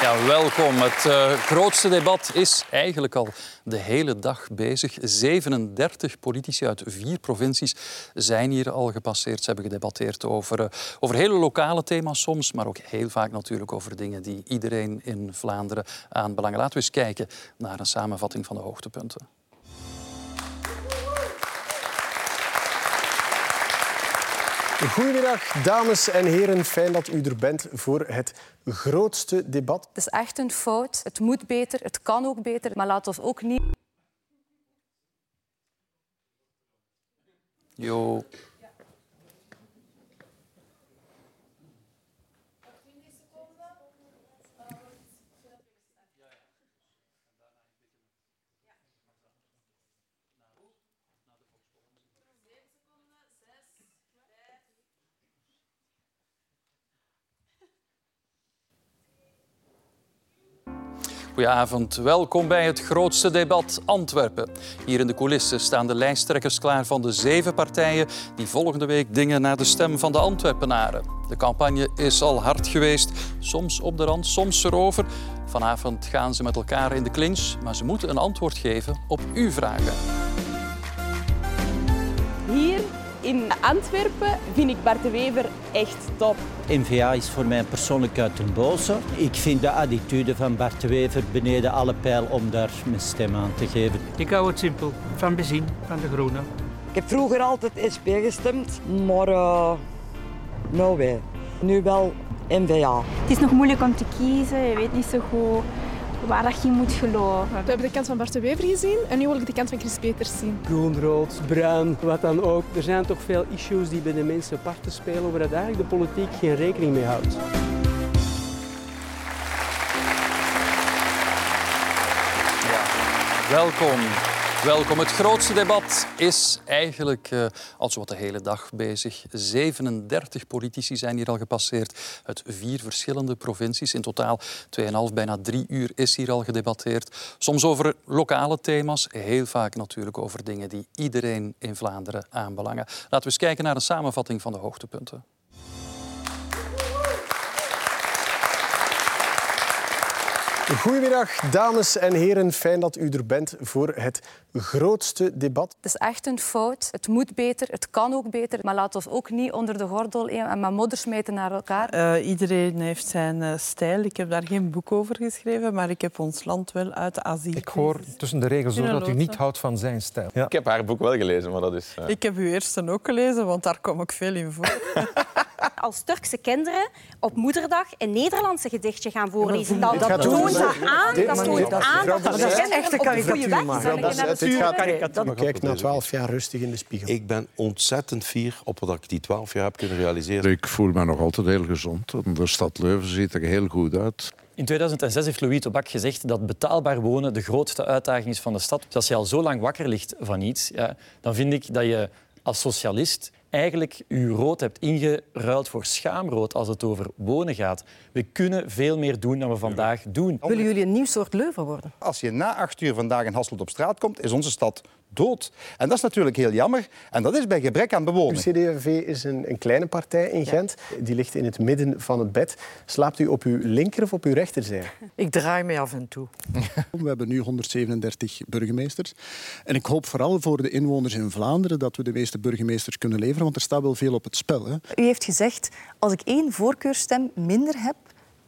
Ja, welkom. Het uh, grootste debat is eigenlijk al de hele dag bezig. 37 politici uit vier provincies zijn hier al gepasseerd. Ze hebben gedebatteerd over, uh, over hele lokale thema's soms, maar ook heel vaak natuurlijk over dingen die iedereen in Vlaanderen aanbelangen. Laten we eens kijken naar een samenvatting van de hoogtepunten. Goedemiddag, dames en heren. Fijn dat u er bent voor het grootste debat. Het is echt een fout. Het moet beter, het kan ook beter. Maar laat ons ook niet... Jo. Goedenavond, welkom bij het grootste debat Antwerpen. Hier in de coulissen staan de lijsttrekkers klaar van de zeven partijen die volgende week dingen naar de stem van de Antwerpenaren. De campagne is al hard geweest, soms op de rand, soms erover. Vanavond gaan ze met elkaar in de clinch, maar ze moeten een antwoord geven op uw vragen. In Antwerpen vind ik Bart de Wever echt top. NVA is voor mij persoonlijk uit een boze. Ik vind de attitude van Bart de Wever beneden alle pijl om daar mijn stem aan te geven. Ik hou het simpel. Van bezien, van de Groenen. Ik heb vroeger altijd SP gestemd, maar uh, no way. Nu wel NVA. Het is nog moeilijk om te kiezen, je weet niet zo goed waar dat je moet geloven. We hebben de kant van Bart de Wever gezien en nu wil ik de kant van Chris Peters zien. Groen, rood, bruin, wat dan ook. Er zijn toch veel issues die bij de mensen parten spelen waar eigenlijk de politiek geen rekening mee houdt. Welkom. Welkom. Het grootste debat is eigenlijk uh, al zo wat de hele dag bezig. 37 politici zijn hier al gepasseerd uit vier verschillende provincies. In totaal 2,5, bijna drie uur is hier al gedebatteerd. Soms over lokale thema's, heel vaak natuurlijk over dingen die iedereen in Vlaanderen aanbelangen. Laten we eens kijken naar een samenvatting van de hoogtepunten. Goedemiddag, dames en heren. Fijn dat u er bent voor het grootste debat. Het is echt een fout. Het moet beter, het kan ook beter. Maar laat ons ook niet onder de gordel en maar modder smeten naar elkaar. Uh, iedereen heeft zijn uh, stijl. Ik heb daar geen boek over geschreven, maar ik heb ons land wel uit de asiel. Ik hoor tussen de regels door dat u niet houdt van zijn stijl. Ja. Ik heb haar boek wel gelezen, maar dat is... Uh... Ik heb uw eerste ook gelezen, want daar kom ik veel in voor. Als Turkse kinderen op moederdag een Nederlandse gedichtje gaan voorlezen, dat, dat toont dat aan. Dat toont aan dat dat is echte karikatuur. Dit gaat Kijk na twaalf jaar rustig in de spiegel. Ik ben ontzettend fier op wat ik die twaalf jaar heb kunnen realiseren. Ik voel me nog altijd heel gezond. De stad Leuven ziet er heel goed uit. In 2006 heeft Louis Tobak gezegd dat betaalbaar wonen de grootste uitdaging is van de stad. Dus als je al zo lang wakker ligt van iets, ja, dan vind ik dat je als socialist eigenlijk uw rood hebt ingeruild voor schaamrood als het over wonen gaat. We kunnen veel meer doen dan we vandaag doen. Willen jullie een nieuw soort Leuven worden? Als je na acht uur vandaag in Hasselt op straat komt, is onze stad dood. En dat is natuurlijk heel jammer. En dat is bij gebrek aan bewoning. De CD&V is een, een, kleine partij in Gent. Die ligt in het midden van het bed. Slaapt u op uw linker of op uw rechterzij? Ik draai mij af en toe. We hebben nu 137 burgemeesters. En ik hoop vooral voor de inwoners in Vlaanderen dat we de meeste burgemeesters kunnen leveren, want er staat wel veel op het spel. Hè. U heeft gezegd, als ik één voorkeurstem minder heb,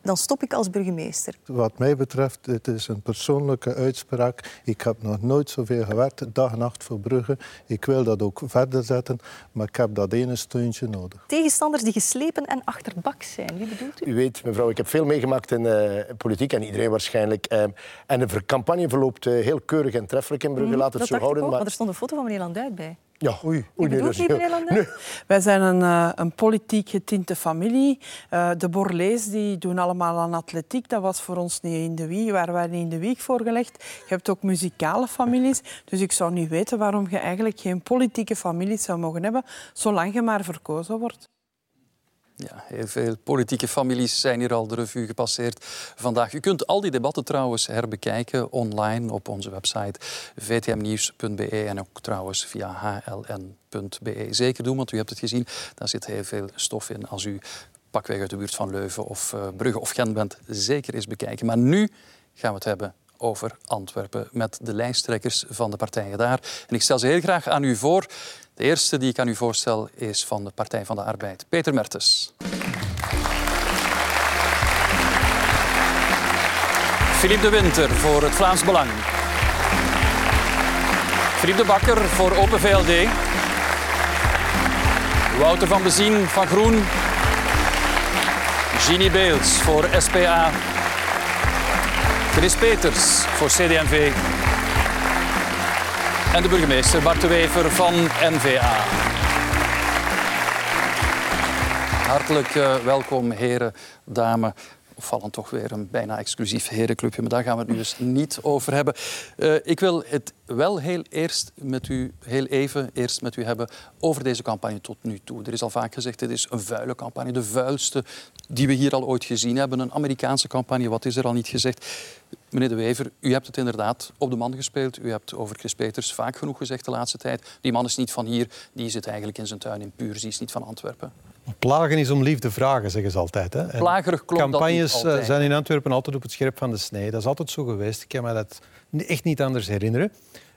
dan stop ik als burgemeester. Wat mij betreft, het is een persoonlijke uitspraak. Ik heb nog nooit zoveel gewerkt, dag en nacht voor Brugge. Ik wil dat ook verder zetten, maar ik heb dat ene steuntje nodig. Tegenstanders die geslepen en achterbak zijn, wie bedoelt u? U weet, mevrouw, ik heb veel meegemaakt in uh, politiek en iedereen waarschijnlijk. Uh, en de campagne verloopt uh, heel keurig en treffelijk in Brugge, mm, laat het zo houden. Maar... maar... er stond een foto van meneer Landuit bij. Ja, oei. oei nee, dat is heel... Wij zijn een, uh, een politiek getinte familie. Uh, de Borlees die doen allemaal aan atletiek. Dat was voor ons niet in de wieg, waar wij niet in de wieg voor gelegd. Je hebt ook muzikale families. Dus ik zou niet weten waarom je eigenlijk geen politieke families zou mogen hebben, zolang je maar verkozen wordt. Ja, heel veel politieke families zijn hier al de revue gepasseerd vandaag. U kunt al die debatten trouwens herbekijken online op onze website vtmnieuws.be en ook trouwens via hln.be. Zeker doen, want u hebt het gezien, daar zit heel veel stof in als u pakweg uit de buurt van Leuven of uh, Brugge of Gent bent. Zeker eens bekijken. Maar nu gaan we het hebben over Antwerpen met de lijsttrekkers van de partijen daar. En ik stel ze heel graag aan u voor. De eerste die ik aan u voorstel is van de Partij van de Arbeid, Peter Mertens. Philippe de Winter voor het Vlaams Belang. Philippe de Bakker voor Open VLD. Wouter van Bezien van Groen. Ginny Beels voor SPA. Chris Peters voor CD&V. En de burgemeester Bart de Wever van NVA. Hartelijk uh, welkom, heren, dames opvallend toch weer een bijna exclusief herenclubje, maar daar gaan we het nu dus niet over hebben. Uh, ik wil het wel heel, eerst met u, heel even eerst met u hebben over deze campagne tot nu toe. Er is al vaak gezegd, dit is een vuile campagne, de vuilste die we hier al ooit gezien hebben. Een Amerikaanse campagne, wat is er al niet gezegd? Meneer De Wever, u hebt het inderdaad op de man gespeeld. U hebt over Chris Peters vaak genoeg gezegd de laatste tijd. Die man is niet van hier, die zit eigenlijk in zijn tuin in Puur, die is niet van Antwerpen. Plagen is om liefde vragen, zeggen ze altijd. Hè. Plagerig klopt Campagnes dat niet eh, zijn in Antwerpen altijd op het scherp van de snee. Dat is altijd zo geweest. Ik kan me dat echt niet anders herinneren.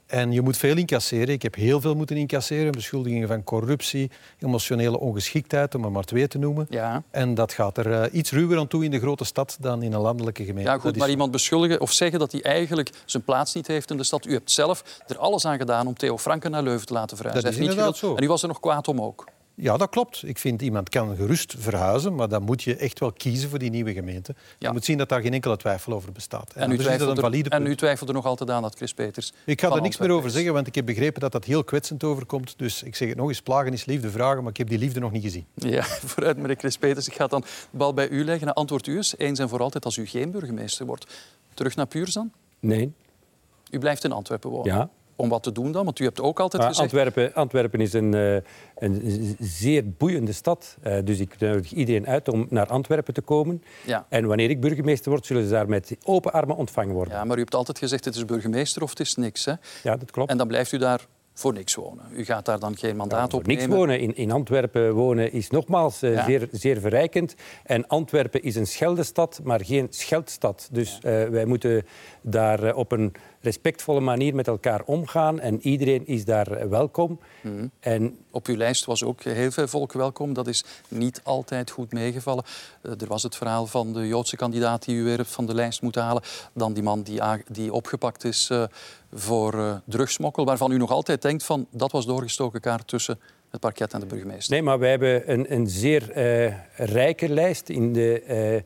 En je moet veel incasseren. Ik heb heel veel moeten incasseren. Beschuldigingen van corruptie, emotionele ongeschiktheid, om er maar twee te noemen. Ja. En dat gaat er uh, iets ruwer aan toe in de grote stad dan in een landelijke gemeente. Ja, goed, maar iemand beschuldigen of zeggen dat hij eigenlijk zijn plaats niet heeft in de stad. U hebt zelf er alles aan gedaan om Theo Franken naar Leuven te laten verhuizen. Dat is inderdaad zo. En u was er nog kwaad om ook. Ja, dat klopt. Ik vind iemand kan gerust verhuizen, maar dan moet je echt wel kiezen voor die nieuwe gemeente. Je moet zien dat daar geen enkele twijfel over bestaat. En, en, u, twijfelde, valide... en u twijfelt er nog altijd aan dat Chris Peters. Ik ga er niks meer over zeggen, want ik heb begrepen dat dat heel kwetsend overkomt. Dus ik zeg het nog eens: plagen is liefde vragen, maar ik heb die liefde nog niet gezien. Ja, vooruit, meneer Chris Peters. Ik ga dan de bal bij u leggen. Antwoord u eens, eens en voor altijd, als u geen burgemeester wordt. Terug naar Puurs dan? Nee. U blijft in Antwerpen wonen? Ja om wat te doen dan? Want u hebt ook altijd gezegd... Antwerpen, Antwerpen is een, uh, een zeer boeiende stad. Uh, dus ik nodig iedereen uit om naar Antwerpen te komen. Ja. En wanneer ik burgemeester word, zullen ze daar met open armen ontvangen worden. Ja, maar u hebt altijd gezegd, het is burgemeester of het is niks. Hè? Ja, dat klopt. En dan blijft u daar voor niks wonen. U gaat daar dan geen mandaat ja, op niks wonen. In, in Antwerpen wonen is nogmaals uh, ja. zeer, zeer verrijkend. En Antwerpen is een scheldestad, maar geen scheldstad. Dus ja. uh, wij moeten daar uh, op een respectvolle manier met elkaar omgaan. En iedereen is daar welkom. Mm. En op uw lijst was ook heel veel volk welkom. Dat is niet altijd goed meegevallen. Uh, er was het verhaal van de Joodse kandidaat die u weer van de lijst moet halen. Dan die man die, die opgepakt is uh, voor uh, drugsmokkel. Waarvan u nog altijd denkt van dat was doorgestoken kaart tussen het parket en de burgemeester. Nee, maar wij hebben een, een zeer rijke lijst in de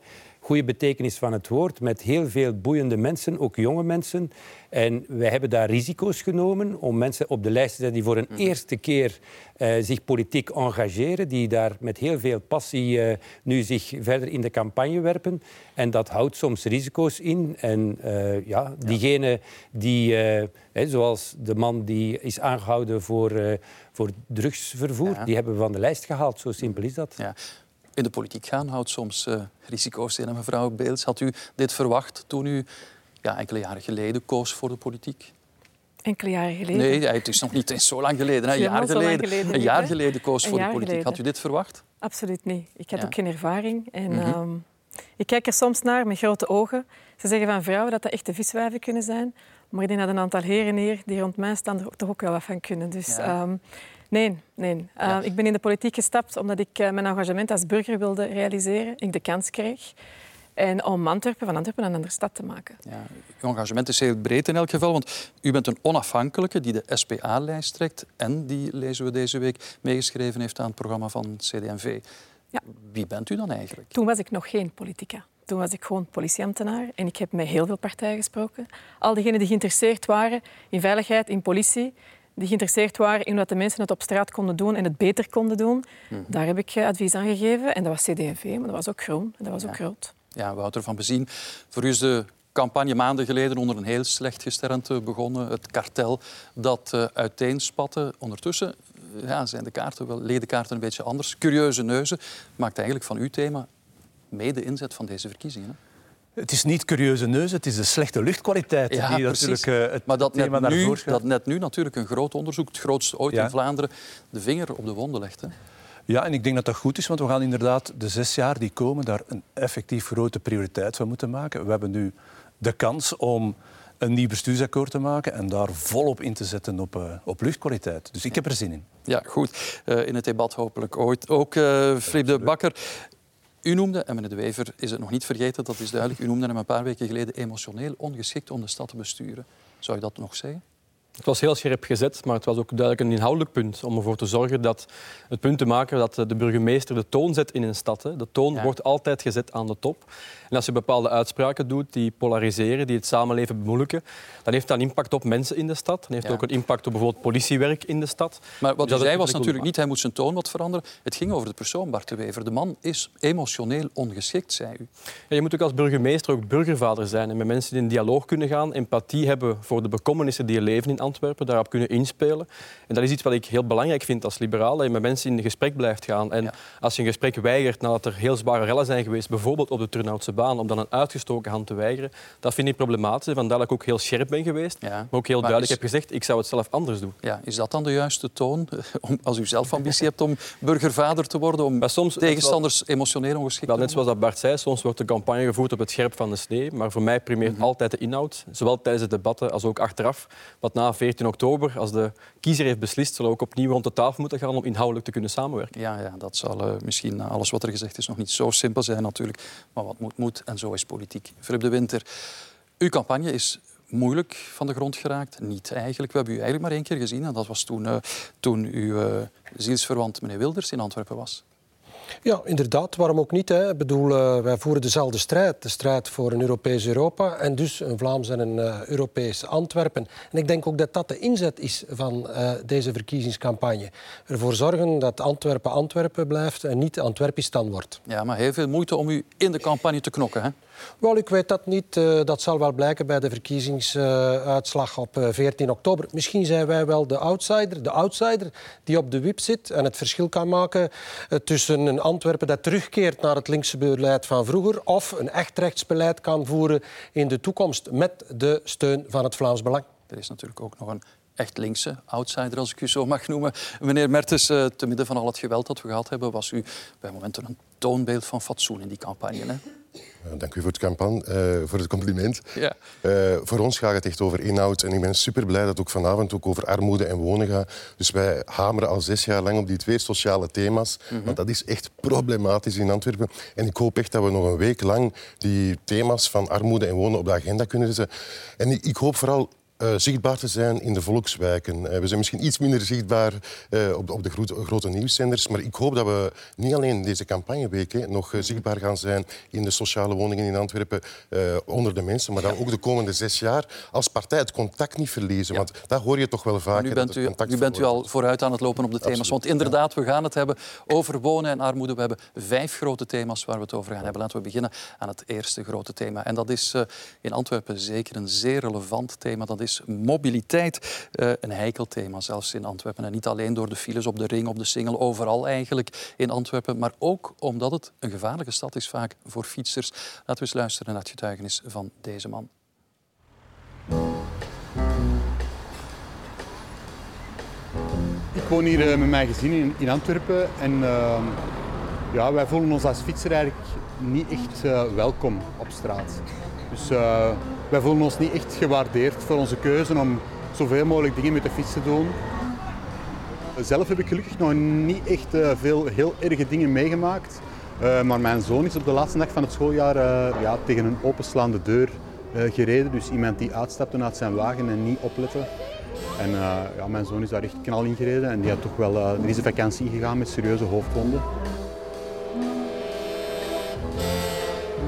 goede betekenis van het woord, met heel veel boeiende mensen, ook jonge mensen. En wij hebben daar risico's genomen om mensen op de lijst te zetten die voor een mm. eerste keer uh, zich politiek engageren, die daar met heel veel passie uh, nu zich verder in de campagne werpen. En dat houdt soms risico's in. En uh, ja, diegene die, hè, zoals de man die is aangehouden voor, voor drugsvervoer, ja. die hebben we van de lijst gehaald. Zo simpel is dat. Ja in de politiek gaan houdt soms uh, risico's in. En mevrouw Beels, had u dit verwacht toen u ja, enkele jaren geleden koos voor de politiek? Enkele jaren geleden? Nee, het is nog niet eens zo lang geleden. Een jaar geleden, geleden, een jaar geleden koos voor de politiek. Geleden. Had u dit verwacht? Absoluut niet. Ik had ja. ook geen ervaring. En, mm -hmm. um, ik kijk er soms naar met grote ogen. Ze zeggen van vrouwen dat dat echte viswijven kunnen zijn. Maar ik denk dat een aantal heren hier die rond mij staan er toch ook wel wat van kunnen. Dus ja. um, Nee, nee. Uh, ja. ik ben in de politiek gestapt omdat ik uh, mijn engagement als burger wilde realiseren. Ik de kans kreeg. En om Antwerpen van Antwerpen een andere stad te maken. Ja, uw engagement is heel breed in elk geval, want u bent een onafhankelijke die de SPA-lijst trekt en die, lezen we deze week, meegeschreven heeft aan het programma van CD&V. Ja. Wie bent u dan eigenlijk? Toen was ik nog geen politica. Toen was ik gewoon politieambtenaar en ik heb met heel veel partijen gesproken. Al diegenen die geïnteresseerd waren in veiligheid, in politie, die geïnteresseerd waren in wat de mensen het op straat konden doen en het beter konden doen. Mm. Daar heb ik advies aan gegeven. En dat was CD&V, maar dat was ook groen en dat was ja. ook groot. Ja, Wouter van Bezien. Voor u is de campagne maanden geleden onder een heel slecht gesternte begonnen. Het kartel dat uh, uiteenspatte. Ondertussen ja, zijn de kaarten wel, liggen de kaarten een beetje anders. Curieuze neuzen maakt eigenlijk van uw thema mede inzet van deze verkiezingen. Hè? Het is niet curieuze neus, het is de slechte luchtkwaliteit Ja, die precies. natuurlijk uh, het maar dat thema net, naar nu, voren dat net nu natuurlijk een groot onderzoek, het grootste ooit Ja. in Vlaanderen, de vinger op de wonden legt. Hè? Ja, en ik denk dat dat goed is, want we gaan inderdaad de zes jaar die komen daar een effectief grote prioriteit van moeten maken. We hebben nu de kans om een nieuw bestuursakkoord te maken en daar volop in te zetten op, uh, op luchtkwaliteit. Dus ik heb er zin in. Ja, goed. Uh, in het debat hopelijk ooit ook. Uh, Filip de Bakker, u noemde, en meneer De Wever is het nog niet vergeten, dat is duidelijk, u noemde hem een paar weken geleden emotioneel ongeschikt om de stad te besturen. Zou je dat nog zeggen? Het was heel scherp gezet, maar het was ook duidelijk een inhoudelijk punt om ervoor te zorgen dat het punt te maken dat de burgemeester de toon zet in een stad. Hè. De toon Ja. wordt altijd gezet aan de top. En als je bepaalde uitspraken doet die polariseren, die het samenleven bemoeilijken, dan heeft dat een impact op mensen in de stad. Dan heeft Ja. ook een impact op bijvoorbeeld politiewerk in de stad. Maar wat Dus u dat zei was natuurlijk niet, hij moet zijn toon wat veranderen. Het ging over de persoon Bart de Wever. De man is emotioneel ongeschikt, zei u. Ja, je moet ook als burgemeester ook burgervader zijn en met mensen in dialoog kunnen gaan, empathie hebben voor de bekommernissen die er leven in Antwerpen, daarop kunnen inspelen. En dat is iets wat ik heel belangrijk vind als liberaal, dat je met mensen in gesprek blijft gaan. En als je een gesprek weigert nadat er heel zware rellen zijn geweest, bijvoorbeeld op de Turnhoutse baan, om dan een uitgestoken hand te weigeren, dat vind ik problematisch. Vandaar dat ik ook heel scherp ben geweest, maar ook heel Maar duidelijk is- heb gezegd, ik zou het zelf anders doen. Ja, is dat dan de juiste toon? Om, als u zelf ambitie hebt om burgervader te worden, om tegenstanders emotioneel ongeschikt Wel, te net zoals dat Bart zei, soms wordt de campagne gevoerd op het scherp van de snee. Maar voor mij primeert Mhm. altijd de inhoud, zowel tijdens de debatten als ook achteraf. Want na 14 oktober, als de kiezer heeft beslist, zullen we ook opnieuw rond de tafel moeten gaan om inhoudelijk te kunnen samenwerken. Ja, ja dat zal eh, misschien na alles wat er gezegd is nog niet zo simpel zijn natuurlijk. Maar wat moet, moet. En zo is politiek. Philip de Winter, uw campagne is moeilijk van de grond geraakt. Niet eigenlijk. We hebben u eigenlijk maar één keer gezien. En dat was toen, eh, toen uw eh, zielsverwant meneer Wilders in Antwerpen was. Ja, inderdaad. Waarom ook niet? Hè? Ik bedoel, eh, wij voeren dezelfde strijd. De strijd voor een Europees Europa en dus een Vlaams en een eh, Europees Antwerpen. En ik denk ook dat dat de inzet is van eh, deze verkiezingscampagne. Ervoor zorgen dat Antwerpen Antwerpen blijft en niet Antwerpistan wordt. Ja, maar heel veel moeite om u in de campagne te knokken. Hè? Wel, ik weet dat niet. Eh, dat zal wel blijken bij de verkiezingsuitslag op eh, 14 oktober. Misschien zijn wij wel de outsider, de outsider die op de wip zit en het verschil kan maken eh, tussen een Antwerpen dat terugkeert naar het linkse beleid van vroeger of een echt rechtsbeleid kan voeren in de toekomst met de steun van het Vlaams Belang. Er is natuurlijk ook nog een echt linkse outsider, als ik u zo mag noemen. Meneer Mertens, eh, te midden van al het geweld dat we gehad hebben, was u bij momenten een toonbeeld van fatsoen in die campagne. Hè? Dank u voor het, campagne, eh, voor het compliment. Ja. Eh, voor ons gaat het echt over inhoud. En ik ben super blij dat het ook vanavond ook over armoede en wonen gaat. Dus wij hameren al zes jaar lang op die twee sociale thema's. Mhm. Want dat is echt problematisch in Antwerpen. En ik hoop echt dat we nog een week lang die thema's van armoede en wonen op de agenda kunnen zetten. En ik, ik hoop vooral eh, zichtbaar te zijn in de volkswijken. Eh, we zijn misschien iets minder zichtbaar eh, op de, op de grote, grote nieuwszenders, maar ik hoop dat we niet alleen deze campagneweek hè, nog zichtbaar gaan zijn in de sociale woningen in Antwerpen onder de mensen, maar we ook de komende zes jaar als partij het contact niet verliezen. Want dat hoor je toch wel vaak. Nu bent, u, nu bent u al vooruit aan het lopen op de thema's. Absoluut, Want inderdaad, we gaan het hebben over wonen en armoede. We hebben vijf grote thema's waar we het over gaan hebben. Laten we beginnen aan het eerste grote thema. En dat is in Antwerpen zeker een zeer relevant thema. Dat is mobiliteit. Eh, een heikel thema zelfs in Antwerpen. En niet alleen door de files op de ring, op de singel, overal eigenlijk in Antwerpen. Maar ook omdat het een gevaarlijke stad is vaak voor fietsers. Laten we eens luisteren naar het getuigenis van deze man. Ik woon hier eh, met mijn gezin in, Antwerpen en ehm, ja, wij voelen ons als fietser eigenlijk niet echt eh, welkom op straat. Dus wij voelen ons niet echt gewaardeerd voor onze keuze om zoveel mogelijk dingen met de fiets te doen. Zelf heb ik gelukkig nog niet echt eh, veel heel erge dingen meegemaakt. Eh, maar mijn zoon is op de laatste dag van het schooljaar eh, ja, tegen een openslaande deur gereden. Dus iemand die uitstapte uit zijn wagen en niet oplette. En ja, mijn zoon is daar echt knal in gereden en die had toch wel, er is vakantie gegaan met serieuze hoofdwonden.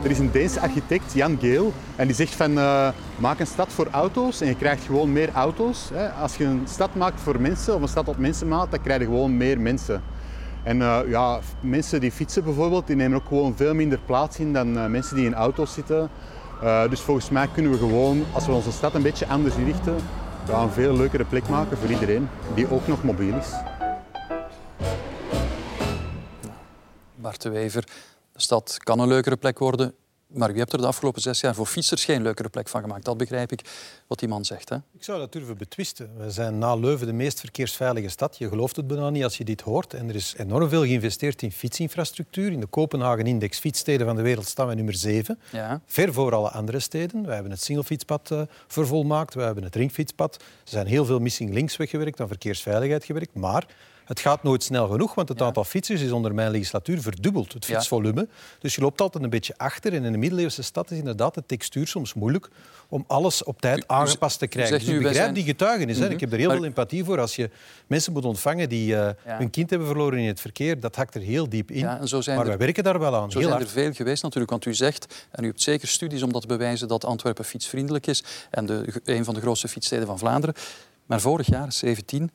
Er is een Deense architect, Jan Geel, en die zegt van eh, maak een stad voor auto's en je krijgt gewoon meer auto's. Hè. Als je een stad maakt voor mensen of een stad op mensen maakt, dan krijg je gewoon meer mensen. En eh, ja, mensen die fietsen bijvoorbeeld, die nemen ook gewoon veel minder plaats in dan eh, mensen die in auto's zitten. dus volgens mij kunnen we gewoon, als we onze stad een beetje anders richten, ja, een veel leukere plek maken voor iedereen die ook nog mobiel is. Bart de Wever, de stad kan een leukere plek worden. Maar wie hebt er de afgelopen zes jaar voor fietsers geen leukere plek van gemaakt? Dat begrijp ik wat die man zegt. Hè? Ik zou dat durven betwisten. We zijn na Leuven de meest verkeersveilige stad. Je gelooft het bijna niet als je dit hoort. En er is enorm veel geïnvesteerd in fietsinfrastructuur. In de Kopenhagen-index fietssteden van de wereld staan we nummer 7. Ja. Ver voor alle andere steden. We hebben het singlefietspad uh, vervolmaakt. We hebben het ringfietspad. Er zijn heel veel missing links weggewerkt, aan verkeersveiligheid gewerkt. Maar het gaat nooit snel genoeg, want het aantal fietsers is onder mijn legislatuur verdubbeld. Het fietsvolume. Dus je loopt altijd een beetje achter. En in een middeleeuwse stad is inderdaad de textuur soms moeilijk om alles op tijd aangepast te krijgen. Dus ik begrijp zijn... die getuigenis. Mm Ik heb er heel veel empathie voor. Als je mensen moet ontvangen die uh, hun kind hebben verloren in het verkeer, dat hakt er heel diep in. Ja, maar er, wij werken daar wel aan. Zo heel zijn hard. er veel geweest natuurlijk, want u zegt, en u hebt zeker studies om dat te bewijzen, dat Antwerpen fietsvriendelijk is en de, een van de grootste fietssteden van Vlaanderen. Maar vorig jaar, 17,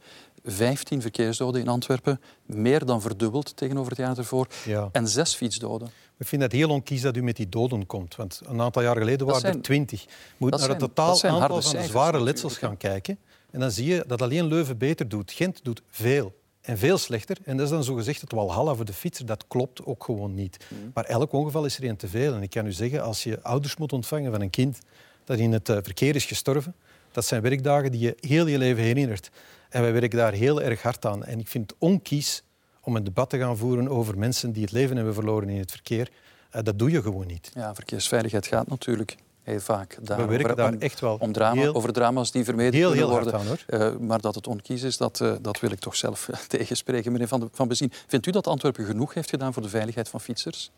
15 verkeersdoden in Antwerpen, meer dan verdubbeld tegenover het jaar ervoor, ja. en zes fietsdoden. We vinden het heel onkies dat u met die doden komt. Want een aantal jaar geleden waren er twintig. Je moet naar het totaal aantal van de zware letsels gaan kijken. En dan zie je dat alleen Leuven beter doet. Gent doet veel. En veel slechter. En dat is dan zogezegd het walhalla voor de fietser. Dat klopt ook gewoon niet. Mm. Maar elk ongeval is er een te veel. En ik kan u zeggen, als je ouders moet ontvangen van een kind dat in het verkeer is gestorven, dat zijn werkdagen die je heel je leven herinnert. En wij werken daar heel erg hard aan. En ik vind het onkies om een debat te gaan voeren over mensen die het leven hebben verloren in het verkeer. Uh, dat doe je gewoon niet. Ja, verkeersveiligheid gaat natuurlijk heel vaak daar we werken daar om, echt wel om drama, heel, over drama's die vermeden heel, heel worden. Aan, hoor. Uh, maar dat het onkies is, dat, uh, dat wil ik toch zelf tegenspreken. Meneer Van, de, van Bezien, vindt u dat Antwerpen genoeg heeft gedaan voor de veiligheid van fietsers?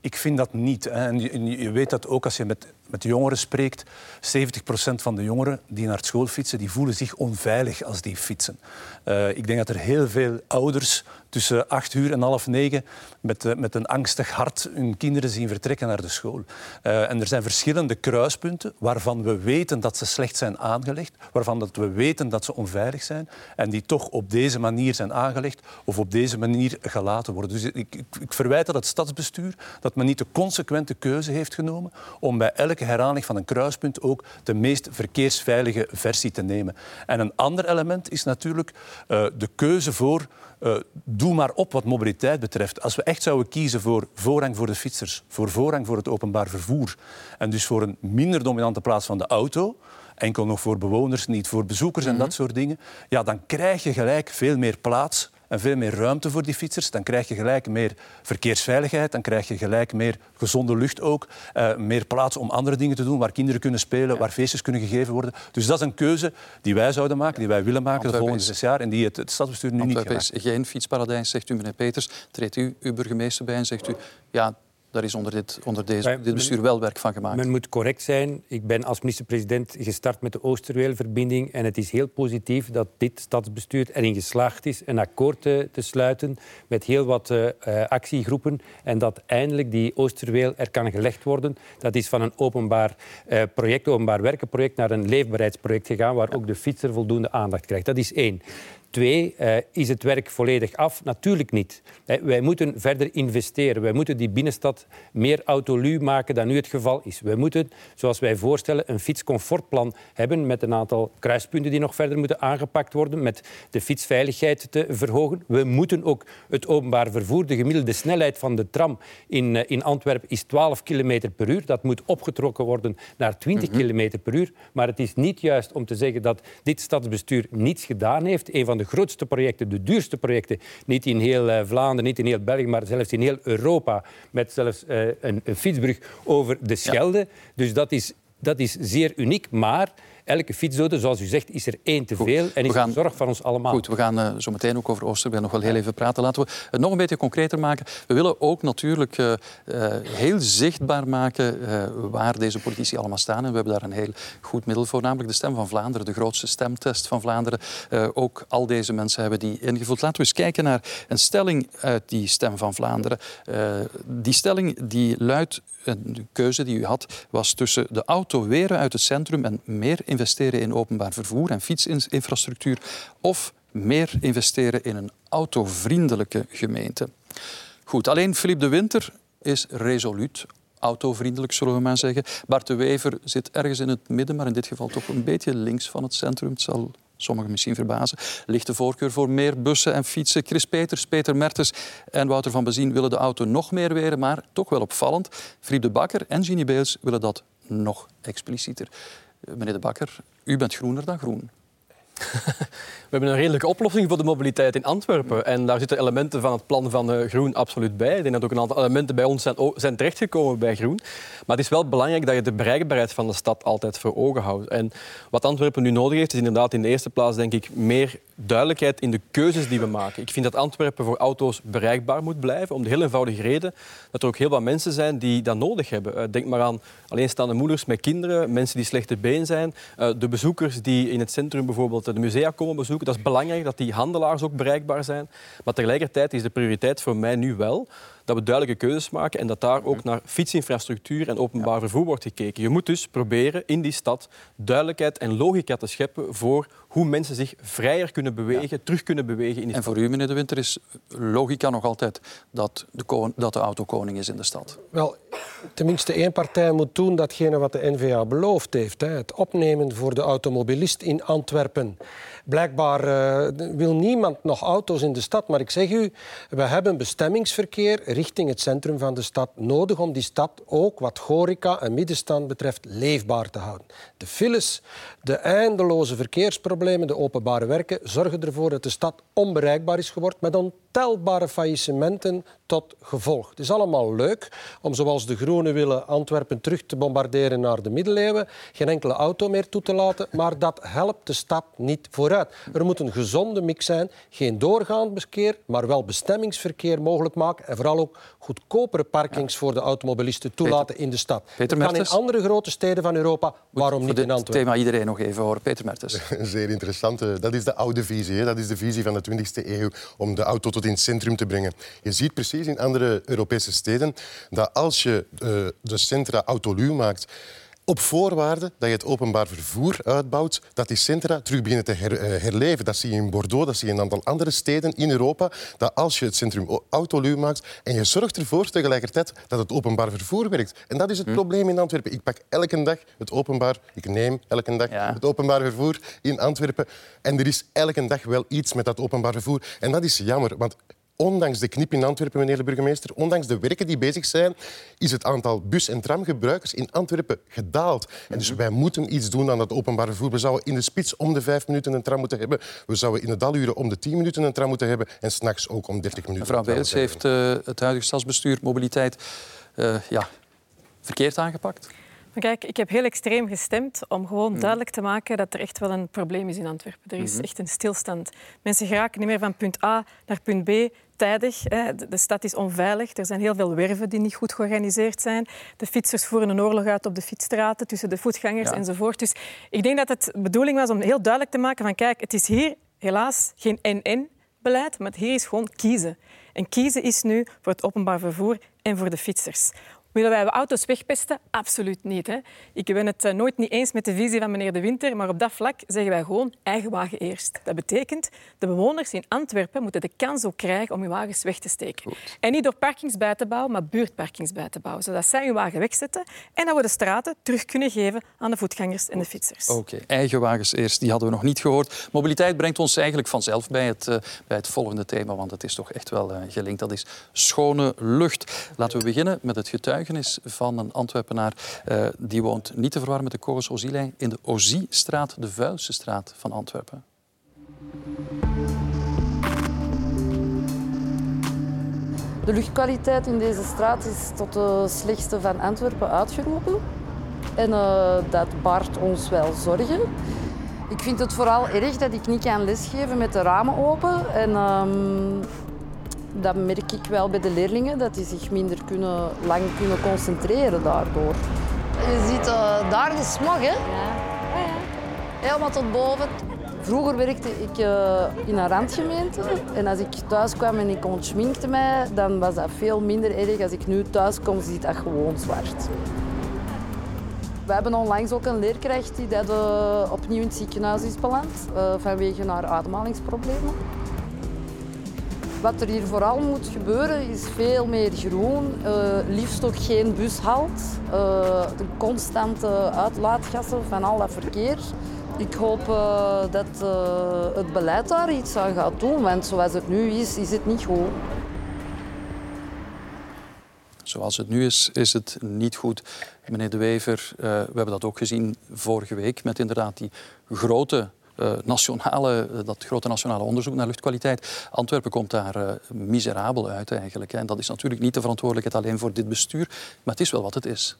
Ik vind dat niet. En je, weet dat ook als je met, met jongeren spreekt. 70% van de jongeren die naar school fietsen, die voelen zich onveilig als die fietsen. Uh, ik denk dat er heel veel ouders tussen acht uur en half negen met, uh, met een angstig hart hun kinderen zien vertrekken naar de school. Uh, en er zijn verschillende kruispunten waarvan we weten dat ze slecht zijn aangelegd, waarvan dat we weten dat ze onveilig zijn en die toch op deze manier zijn aangelegd of op deze manier gelaten worden. Dus ik, ik, verwijt dat het stadsbestuur dat men niet de consequente keuze heeft genomen om bij elke herhaling van een kruispunt ook de meest verkeersveilige versie te nemen. En een ander element is natuurlijk uh, de keuze voor uh, doe maar op wat mobiliteit betreft. Als we echt zouden kiezen voor voorrang voor de fietsers, voor voorrang voor het openbaar vervoer en dus voor een minder dominante plaats van de auto, enkel nog voor bewoners, niet voor bezoekers en dat soort dingen, ja, dan krijg je gelijk veel meer plaats en veel meer ruimte voor die fietsers. Dan krijg je gelijk meer verkeersveiligheid, dan krijg je gelijk meer gezonde lucht ook, uh, meer plaats om andere dingen te doen, waar kinderen kunnen spelen, ja. waar feestjes kunnen gegeven worden. Dus dat is een keuze die wij zouden maken, die wij willen maken Antwerpen de volgende zes jaar en die het, het stadsbestuur nu Antwerpen niet gaat is geen fietsparadijs, zegt u meneer Peters. Treedt u uw burgemeester bij en zegt u... ja, daar is onder dit, onder deze, dit bestuur wel werk van gemaakt. Men moet correct zijn. Ik ben als minister-president gestart met de Oosterweelverbinding en het is heel positief dat dit stadsbestuur erin geslaagd is een akkoord te, te sluiten met heel wat uh, actiegroepen en dat eindelijk die Oosterweel er kan gelegd worden. Dat is van een openbaar uh, project, openbaar werkenproject, naar een leefbaarheidsproject gegaan waar ook de fietser voldoende aandacht krijgt. Dat is één. Twee, uh, is het werk volledig af? Natuurlijk niet. Hey, wij moeten verder investeren. Wij moeten die binnenstad meer autolu maken dan nu het geval is. Wij moeten, zoals wij voorstellen, een fietscomfortplan hebben met een aantal kruispunten die nog verder moeten aangepakt worden, met de fietsveiligheid te verhogen. We moeten ook het openbaar vervoer, de gemiddelde snelheid van de tram in, uh, in Antwerpen is 12 km per uur. Dat moet opgetrokken worden naar 20 mm-hmm. km per uur. Maar het is niet juist om te zeggen dat dit stadsbestuur niets gedaan heeft. Een van de grootste projecten, de duurste projecten, niet in heel uh, Vlaanderen, niet in heel België, maar zelfs in heel Europa, met zelfs uh, een, een, fietsbrug over de Schelde. Ja. Dus dat is, dat is zeer uniek, maar elke fietsdode, zoals u zegt, is er één te veel Goed, en is gaan, de zorg van ons allemaal. Goed, we gaan uh, zo meteen ook over Oosterweel nog wel heel even praten. Laten we het nog een beetje concreter maken. We willen ook natuurlijk uh, uh, heel zichtbaar maken waar deze politici allemaal staan. En we hebben daar een heel goed middel voor, namelijk de Stem van Vlaanderen, de grootste stemtest van Vlaanderen. ook al deze mensen hebben die ingevuld. Laten we eens kijken naar een stelling uit die Stem van Vlaanderen. die stelling die luidt, de keuze die u had, was tussen de auto weren uit het centrum en meer investeren in openbaar vervoer en fietsinfrastructuur of meer investeren in een autovriendelijke gemeente. Goed, alleen Philippe de Winter is resoluut autovriendelijk, zullen we maar zeggen. Bart de Wever zit ergens in het midden, maar in dit geval toch een beetje links van het centrum. Het zal sommigen misschien verbazen. Ligt de voorkeur voor meer bussen en fietsen. Chris Peters, Peter Mertens en Wouter van Bezien willen de auto nog meer weren, maar toch wel opvallend. Friep de Bakker en Ginny Beels willen dat nog explicieter. Meneer de Bakker, u bent groener dan groen. We hebben een redelijke oplossing voor de mobiliteit in Antwerpen. En daar zitten elementen van het plan van eh, Groen absoluut bij. Ik denk dat ook een aantal elementen bij ons zijn terechtgekomen bij Groen. Maar het is wel belangrijk dat je de bereikbaarheid van de stad altijd voor ogen houdt. En wat Antwerpen nu nodig heeft, is inderdaad in de eerste plaats denk ik meer duidelijkheid in de keuzes die we maken. Ik vind dat Antwerpen voor auto's bereikbaar moet blijven, om de heel eenvoudige reden dat er ook heel wat mensen zijn die dat nodig hebben. Eh, Denk maar aan alleenstaande moeders met kinderen, mensen die slechte been zijn, eh, de bezoekers die in het centrum bijvoorbeeld de musea komen bezoeken. Dat is belangrijk dat die handelaars ook bereikbaar zijn. Maar tegelijkertijd is de prioriteit voor mij nu wel dat we duidelijke keuzes maken en dat daar ook naar fietsinfrastructuur en openbaar vervoer wordt gekeken. Je moet dus proberen in die stad duidelijkheid en logica te scheppen voor hoe mensen zich vrijer kunnen bewegen, terug kunnen bewegen in die En voor u, meneer De Winter, is logica nog altijd dat de, dat de auto koning is in de stad. Wel, tenminste één partij moet doen datgene wat de NVA beloofd heeft. Hè. Het opnemen voor de automobilist in Antwerpen. Blijkbaar eh, wil niemand nog auto's in de stad. Maar ik zeg u, we hebben bestemmingsverkeer richting het centrum van de stad nodig om die stad ook wat horeca en middenstand betreft leefbaar te houden. De files, de eindeloze verkeersproblemen, de openbare werken zorgen ervoor dat de stad onbereikbaar is geworden met ontelbare faillissementen tot gevolg. Het is allemaal leuk om, zoals de Groenen willen, Antwerpen terug te bombarderen naar de middeleeuwen, geen enkele auto meer toe te laten, maar dat helpt de stad niet vooruit. Er moet een gezonde mix zijn, geen doorgaand verkeer, maar wel bestemmingsverkeer mogelijk maken en vooral ook goedkopere parkings voor de automobilisten toelaten in de stad. Peter dat kan in andere grote steden van Europa, waarom niet in Dit Antwerpen? thema iedereen nog even horen. Peter Mertens. Zeer interessant. eh, Dat is de oude visie. hè. Dat is de visie van de 20e eeuw om de auto tot in het centrum te brengen. Je ziet precies in andere Europese steden dat als je eh, de centra autoluw maakt, op voorwaarde dat je het openbaar vervoer uitbouwt, dat die centra terug beginnen te her- eh, herleven. Dat zie je in Bordeaux, dat zie je in een aantal andere steden in Europa. Dat als je het centrum autoluw maakt en je zorgt ervoor tegelijkertijd dat het openbaar vervoer werkt. En dat is het probleem in Antwerpen. Ik pak elke dag het openbaar, ik neem elke dag het openbaar vervoer in Antwerpen. En er is elke dag wel iets met dat openbaar vervoer. En dat is jammer, want ondanks de knip in Antwerpen, meneer de burgemeester, ondanks de werken die bezig zijn, is het aantal bus- en tramgebruikers in Antwerpen gedaald. En dus wij moeten iets doen aan dat openbaar vervoer. We zouden in de spits om de vijf minuten een tram moeten hebben. We zouden in de daluren om de tien minuten een tram moeten hebben. En s'nachts ook om dertig minuten. Mevrouw een tram Beels moeten hebben. heeft eh, het huidige stadsbestuur mobiliteit eh, ja, verkeerd aangepakt. Maar kijk, ik heb heel extreem gestemd om gewoon duidelijk te maken dat er echt wel een probleem is in Antwerpen. Er is Mhm. echt een stilstand. Mensen geraken niet meer van punt A naar punt B tijdig. De stad is onveilig. Er zijn heel veel werven die niet goed georganiseerd zijn. De fietsers voeren een oorlog uit op de fietsstraten tussen de voetgangers Ja. enzovoort. Dus ik denk dat het de bedoeling was om heel duidelijk te maken van kijk, het is hier helaas geen en-en-beleid, maar hier is gewoon kiezen. En kiezen is nu voor het openbaar vervoer en voor de fietsers. Willen wij auto's wegpesten? Absoluut niet. Hè. Ik ben het eh, nooit niet eens met de visie van meneer De Winter, maar op dat vlak zeggen wij gewoon eigen wagen eerst. Dat betekent, de bewoners in Antwerpen moeten de kans ook krijgen om hun wagens weg te steken. En niet door parkings bij te bouwen, maar buurtparkings bij te bouwen, zodat zij hun wagen wegzetten en dat we de straten terug kunnen geven aan de voetgangers en de fietsers. Oké, eigen wagens eerst, die hadden we nog niet gehoord. Mobiliteit brengt ons eigenlijk vanzelf bij het, eh, bij het volgende thema, want het is toch echt wel eh, gelinkt. Dat is schone lucht. Laten we beginnen met het van een Antwerpenaar. Eh, die woont niet te verwarren met de Corus Ozilijn in de Oziestraat, de vuilste straat van Antwerpen. De luchtkwaliteit in deze straat is tot de slechtste van Antwerpen uitgeroepen. En eh, dat baart ons wel zorgen. Ik vind het vooral erg dat ik niet kan lesgeven met de ramen open. En ehm, dat merk ik wel bij de leerlingen, dat die zich minder kunnen, lang kunnen concentreren daardoor. Je ziet eh, daar de smog, hè? Helemaal tot boven. Vroeger werkte ik eh, in een randgemeente. En als ik thuis kwam en ik ontschminkte mij, dan was dat veel minder erg. Als ik nu thuis kom, ziet dat gewoon zwart. We hebben onlangs ook een leerkracht die dat, eh, opnieuw in het ziekenhuis is beland vanwege haar ademhalingsproblemen. Wat er hier vooral moet gebeuren is veel meer groen, eh, liefst ook geen bushalt, eh, de constante uitlaatgassen van al dat verkeer. Ik hoop uh, dat uh, het beleid daar iets aan gaat doen, want zoals het nu is, is het niet goed. Zoals het nu is, is het niet goed. Meneer De Wever, uh, we hebben dat ook gezien vorige week met inderdaad die grote uh, nationale, uh, dat grote nationale onderzoek naar luchtkwaliteit. Antwerpen komt daar uh, miserabel uit eigenlijk. En dat is natuurlijk niet de verantwoordelijkheid alleen voor dit bestuur, maar het is wel wat het is.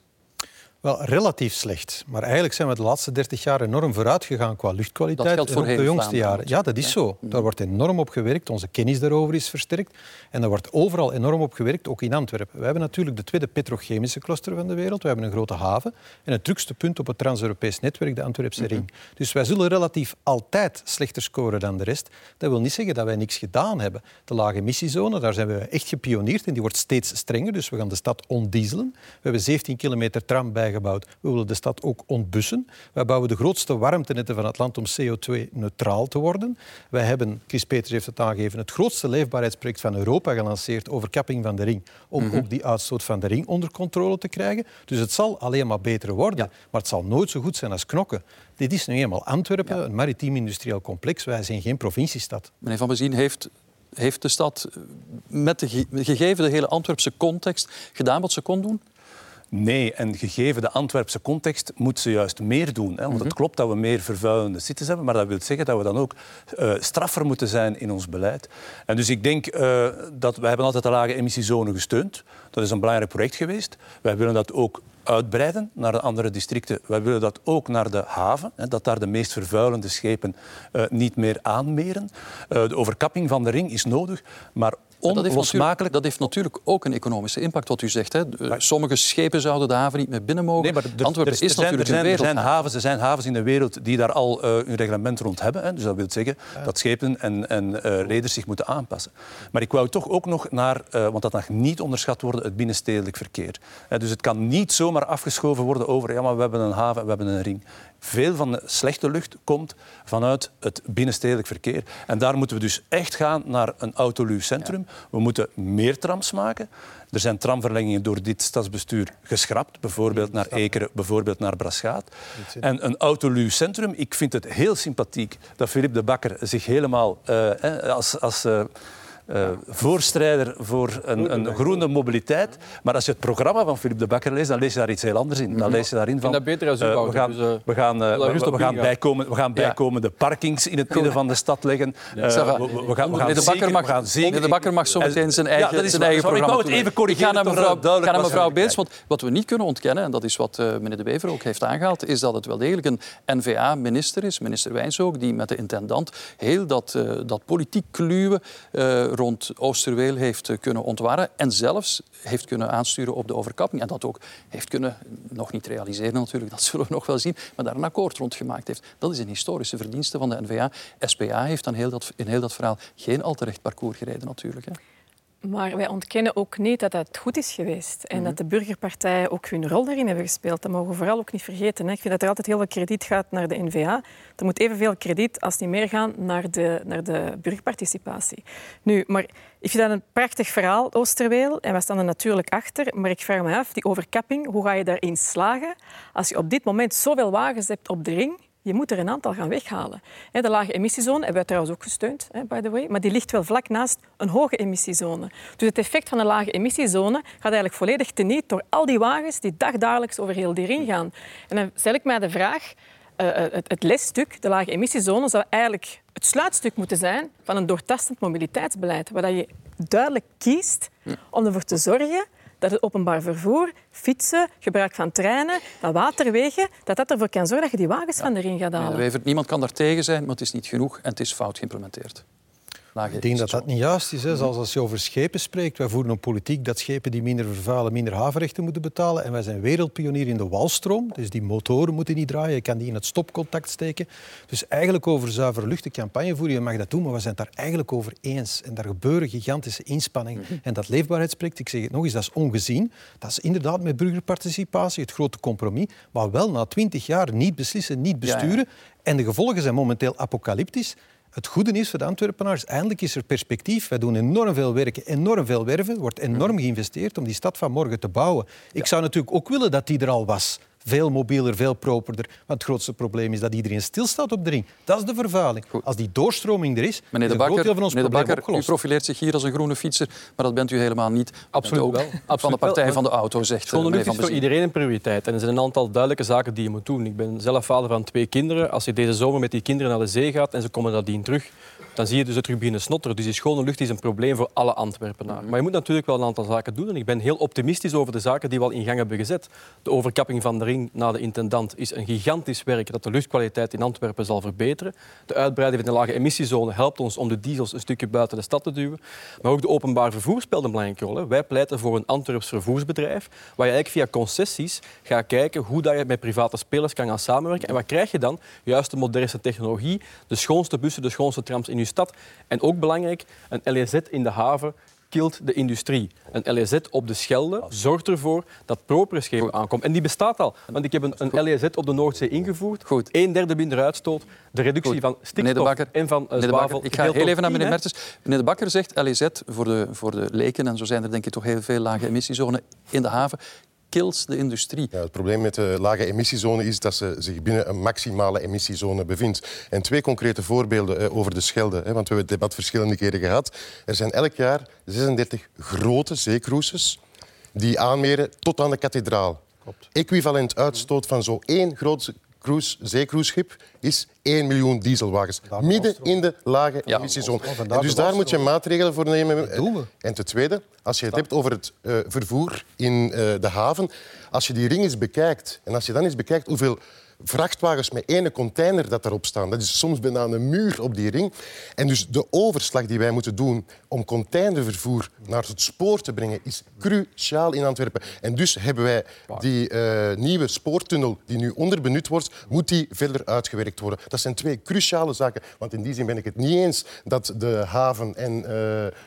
Wel, relatief slecht. Maar eigenlijk zijn we de laatste 30 jaar enorm vooruit gegaan qua luchtkwaliteit. Dat geldt voor de jongste jaren. Ja, dat is zo. Daar wordt enorm op gewerkt. Onze kennis daarover is versterkt. En daar wordt overal enorm op gewerkt, ook in Antwerpen. We hebben natuurlijk de tweede petrochemische cluster van de wereld. We hebben een grote haven. En het drukste punt op het trans-Europees netwerk, de Antwerpse ring. Mm -hmm. Dus wij zullen relatief altijd slechter scoren dan de rest. Dat wil niet zeggen dat wij niks gedaan hebben. De lage emissiezone, daar zijn we echt gepioneerd. En die wordt steeds strenger. Dus we gaan de stad ondieselen. We hebben 17 kilometer tram bij We willen de stad ook ontbussen. Wij bouwen de grootste warmtenetten van het land om CO2-neutraal te worden. Wij hebben, Chris Peters heeft het aangegeven, het grootste leefbaarheidsproject van Europa gelanceerd over kapping van de ring, om mm -hmm. ook die uitstoot van de ring onder controle te krijgen. Dus het zal alleen maar beter worden, ja. maar het zal nooit zo goed zijn als knokken. Dit is nu eenmaal Antwerpen, ja. een maritiem industrieel complex. Wij zijn geen provinciestad. Meneer Van Bezien heeft heeft de stad met de gegeven de hele Antwerpse context gedaan wat ze kon doen? Nee, en gegeven de Antwerpse context moet ze juist meer doen. Hè? Want mm -hmm. het klopt dat we meer vervuilende cities hebben, maar dat wil zeggen dat we dan ook uh, straffer moeten zijn in ons beleid. En dus ik denk uh, dat wij hebben altijd de lage emissiezone gesteund. Dat is een belangrijk project geweest. Wij willen dat ook uitbreiden naar de andere districten. Wij willen dat ook naar de haven, hè, dat daar de meest vervuilende schepen uh, niet meer aanmeren. de overkapping van de ring is nodig, maar onlosmakelijk. Dat heeft natuurlijk ook een economische impact, wat u zegt. Hè. Sommige schepen zouden de haven niet meer binnen mogen. Nee, maar er, Antwerpen er, er, is zijn, natuurlijk er zijn, een er zijn, havens, er zijn havens in de wereld die daar al uh, een reglement rond hebben. Hè. Dus dat wil zeggen ja. dat schepen en, en uh, reders zich moeten aanpassen. Maar ik wou toch ook nog naar, uh, want dat mag niet onderschat worden, het binnenstedelijk verkeer. dus het kan niet zomaar afgeschoven worden over, ja, maar we hebben een haven, we hebben een ring. Veel van de slechte lucht komt vanuit het binnenstedelijk verkeer. En daar moeten we dus echt gaan naar een autoluw centrum. Ja. We moeten meer trams maken. Er zijn tramverlengingen door dit stadsbestuur geschrapt. Bijvoorbeeld naar Ekeren, bijvoorbeeld naar Braschaat. En een autoluw centrum, ik vind het heel sympathiek dat Philippe de Bakker zich helemaal uh, als... als uh, uh, voorstrijder voor een, een, groene mobiliteit. Maar als je het programma van Philippe de Bakker leest, dan lees je daar iets heel anders in. Dan lees je daarin van... beter als uh, we gaan, dus, uh, we gaan, we, we gaan, bijkomen, we gaan bijkomende parkings in het midden van de stad leggen. We, gaan, de Bakker mag, gaan zeker... De Bakker mag zo meteen zijn eigen, ja, zijn eigen programma Ik wou het even corrigeren. Ga naar mevrouw, ga naar mevrouw Beers, want wat we niet kunnen ontkennen, en dat is wat meneer De Wever ook heeft aangehaald, is dat het wel degelijk een N-VA-minister is, minister Wijns ook, die met de intendant heel dat, dat politiek kluwen rond Oosterweel heeft kunnen ontwarren en zelfs heeft kunnen aansturen op de overkapping. En dat ook heeft kunnen, nog niet realiseren natuurlijk, dat zullen we nog wel zien, maar daar een akkoord rond gemaakt heeft. Dat is een historische verdienste van de NVA. SPA heeft dan heel dat, in heel dat verhaal geen al te recht parcours gereden natuurlijk. Hè. Maar wij ontkennen ook niet dat het goed is geweest. En mm -hmm. dat de burgerpartijen ook hun rol daarin hebben gespeeld. Dat mogen we vooral ook niet vergeten. Hè. Ik vind dat er altijd heel veel krediet gaat naar de NVA. Er moet evenveel krediet, als niet meer, gaan naar de, naar de burgerparticipatie. Nu, maar ik vind dat een prachtig verhaal, Oosterweel. En wij staan er natuurlijk achter. Maar ik vraag me af, die overkapping, hoe ga je daarin slagen als je op dit moment zoveel wagens hebt op de ring je moet er een aantal gaan weghalen. De lage emissiezone hebben wij trouwens ook gesteund, by the way, maar die ligt wel vlak naast een hoge emissiezone. Dus het effect van een lage emissiezone gaat eigenlijk volledig teniet door al die wagens die dagdagelijks over heel die ring gaan. En dan stel ik mij de vraag, uh, het, het lesstuk, de lage emissiezone, zou eigenlijk het sluitstuk moeten zijn van een doortastend mobiliteitsbeleid, waar je duidelijk kiest om ervoor te zorgen dat het openbaar vervoer, fietsen, gebruik van treinen, van waterwegen, dat dat ervoor kan zorgen dat je die wagens ja. van de ring gaat halen. Niemand kan daar tegen zijn, maar het is niet genoeg en het is fout geïmplementeerd. Ik denk dat dat niet juist is. Hè. Zoals als je over schepen spreekt. Wij voeren een politiek dat schepen die minder vervuilen, minder havenrechten moeten betalen. En wij zijn wereldpionier in de walstroom. Dus die motoren moeten niet draaien. Je kan die in het stopcontact steken. Dus eigenlijk over zuivere lucht de campagne voeren. Je mag dat doen, maar we zijn het daar eigenlijk over eens. En daar gebeuren gigantische inspanningen. En dat leefbaarheidsproject, ik zeg het nog eens, dat is ongezien. Dat is inderdaad met burgerparticipatie, het grote compromis. Maar wel na twintig jaar niet beslissen, niet besturen. Ja, ja. En de gevolgen zijn momenteel apocalyptisch. Het goede is voor de Antwerpenaars, eindelijk is er perspectief. Wij doen enorm veel werken, enorm veel werven. Er wordt enorm geïnvesteerd om die stad van morgen te bouwen. Ik zou natuurlijk ook willen dat die er al was. Veel mobieler, veel properder. Maar het grootste probleem is dat iedereen stilstaat op de ring. Dat is de vervuiling. Als die doorstroming er is, Meneer is de een groot Bakker, deel van ons meneer de Bakker u profileert zich hier als een groene fietser, maar dat bent u helemaal niet. Absoluut ook wel. van de Absoluut partij wel. van de auto, zegt eh, Schone meneer lucht Van is voor iedereen een prioriteit. En er zijn een aantal duidelijke zaken die je moet doen. Ik ben zelf vader van twee kinderen. Als je deze zomer met die kinderen naar de zee gaat en ze komen nadien terug, dan zie je dus terug beginnen snotteren. Dus die schone lucht is een probleem voor alle Antwerpenaren. Maar je moet natuurlijk wel een aantal zaken doen. En ik ben heel optimistisch over de zaken die we al in gang hebben gezet. De overkapping van de ring naar de intendant is een gigantisch werk dat de luchtkwaliteit in Antwerpen zal verbeteren. De uitbreiding van de lage emissiezone helpt ons om de diesels een stukje buiten de stad te duwen. Maar ook de openbaar vervoer speelt een belangrijke rol. Hè. Wij pleiten voor een Antwerps vervoersbedrijf waar je eigenlijk via concessies gaat kijken hoe dat je met private spelers kan gaan samenwerken. En wat krijg je dan? Juist de modernste technologie, de schoonste bussen, de schoonste trams in je stad. En ook belangrijk, een LEZ in de haven kilt de industrie. Een LEZ op de Schelde zorgt ervoor dat properschepen aankomt. En die bestaat al. Want ik heb een, een LEZ op de Noordzee ingevoerd. Goed. Een derde minder uitstoot. De reductie Goed. van stikstof Bakker, en van uh, meneer de zwavel. ik ga heel even naar meneer 10, hè. Mertens. Meneer de Bakker zegt LEZ voor de, voor de leken, en zo zijn er denk ik toch heel veel lage emissiezones in de haven, kills de industrie. Ja, het probleem met de lage emissiezone is dat ze zich binnen een maximale emissiezone bevindt. En twee concrete voorbeelden eh, over de Schelde, hè, want we hebben het debat verschillende keren gehad. Er zijn elk jaar 36 grote zeecruises die aanmeren tot aan de kathedraal. Equivalent uitstoot van zo één groot cruise, zeecruiseschip is 1 miljoen dieselwagens. Midden in de lage emissiezone. En dus daar moet je maatregelen voor nemen. En ten tweede, als je het hebt over het eh, vervoer in eh, de haven, als je die ring eens bekijkt en als je dan eens bekijkt hoeveel vrachtwagens met één container dat erop staan. Dat is soms bijna een muur op die ring. En dus de overslag die wij moeten doen om containervervoer naar het spoor te brengen, is cruciaal in Antwerpen. En dus hebben wij die eh, nieuwe spoortunnel die nu onderbenut wordt, moet die verder uitgewerkt worden. Dat zijn twee cruciale zaken. Want in die zin ben ik het niet eens dat de haven en eh,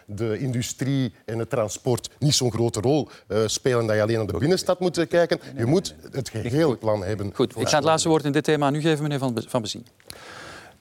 de industrie en het transport niet zo'n grote rol eh, spelen dat je alleen naar de binnenstad moet kijken. Je moet het geheel plan hebben. Goed, ik ga het laatste woord in dit thema nu geven, meneer Van, van Bezien.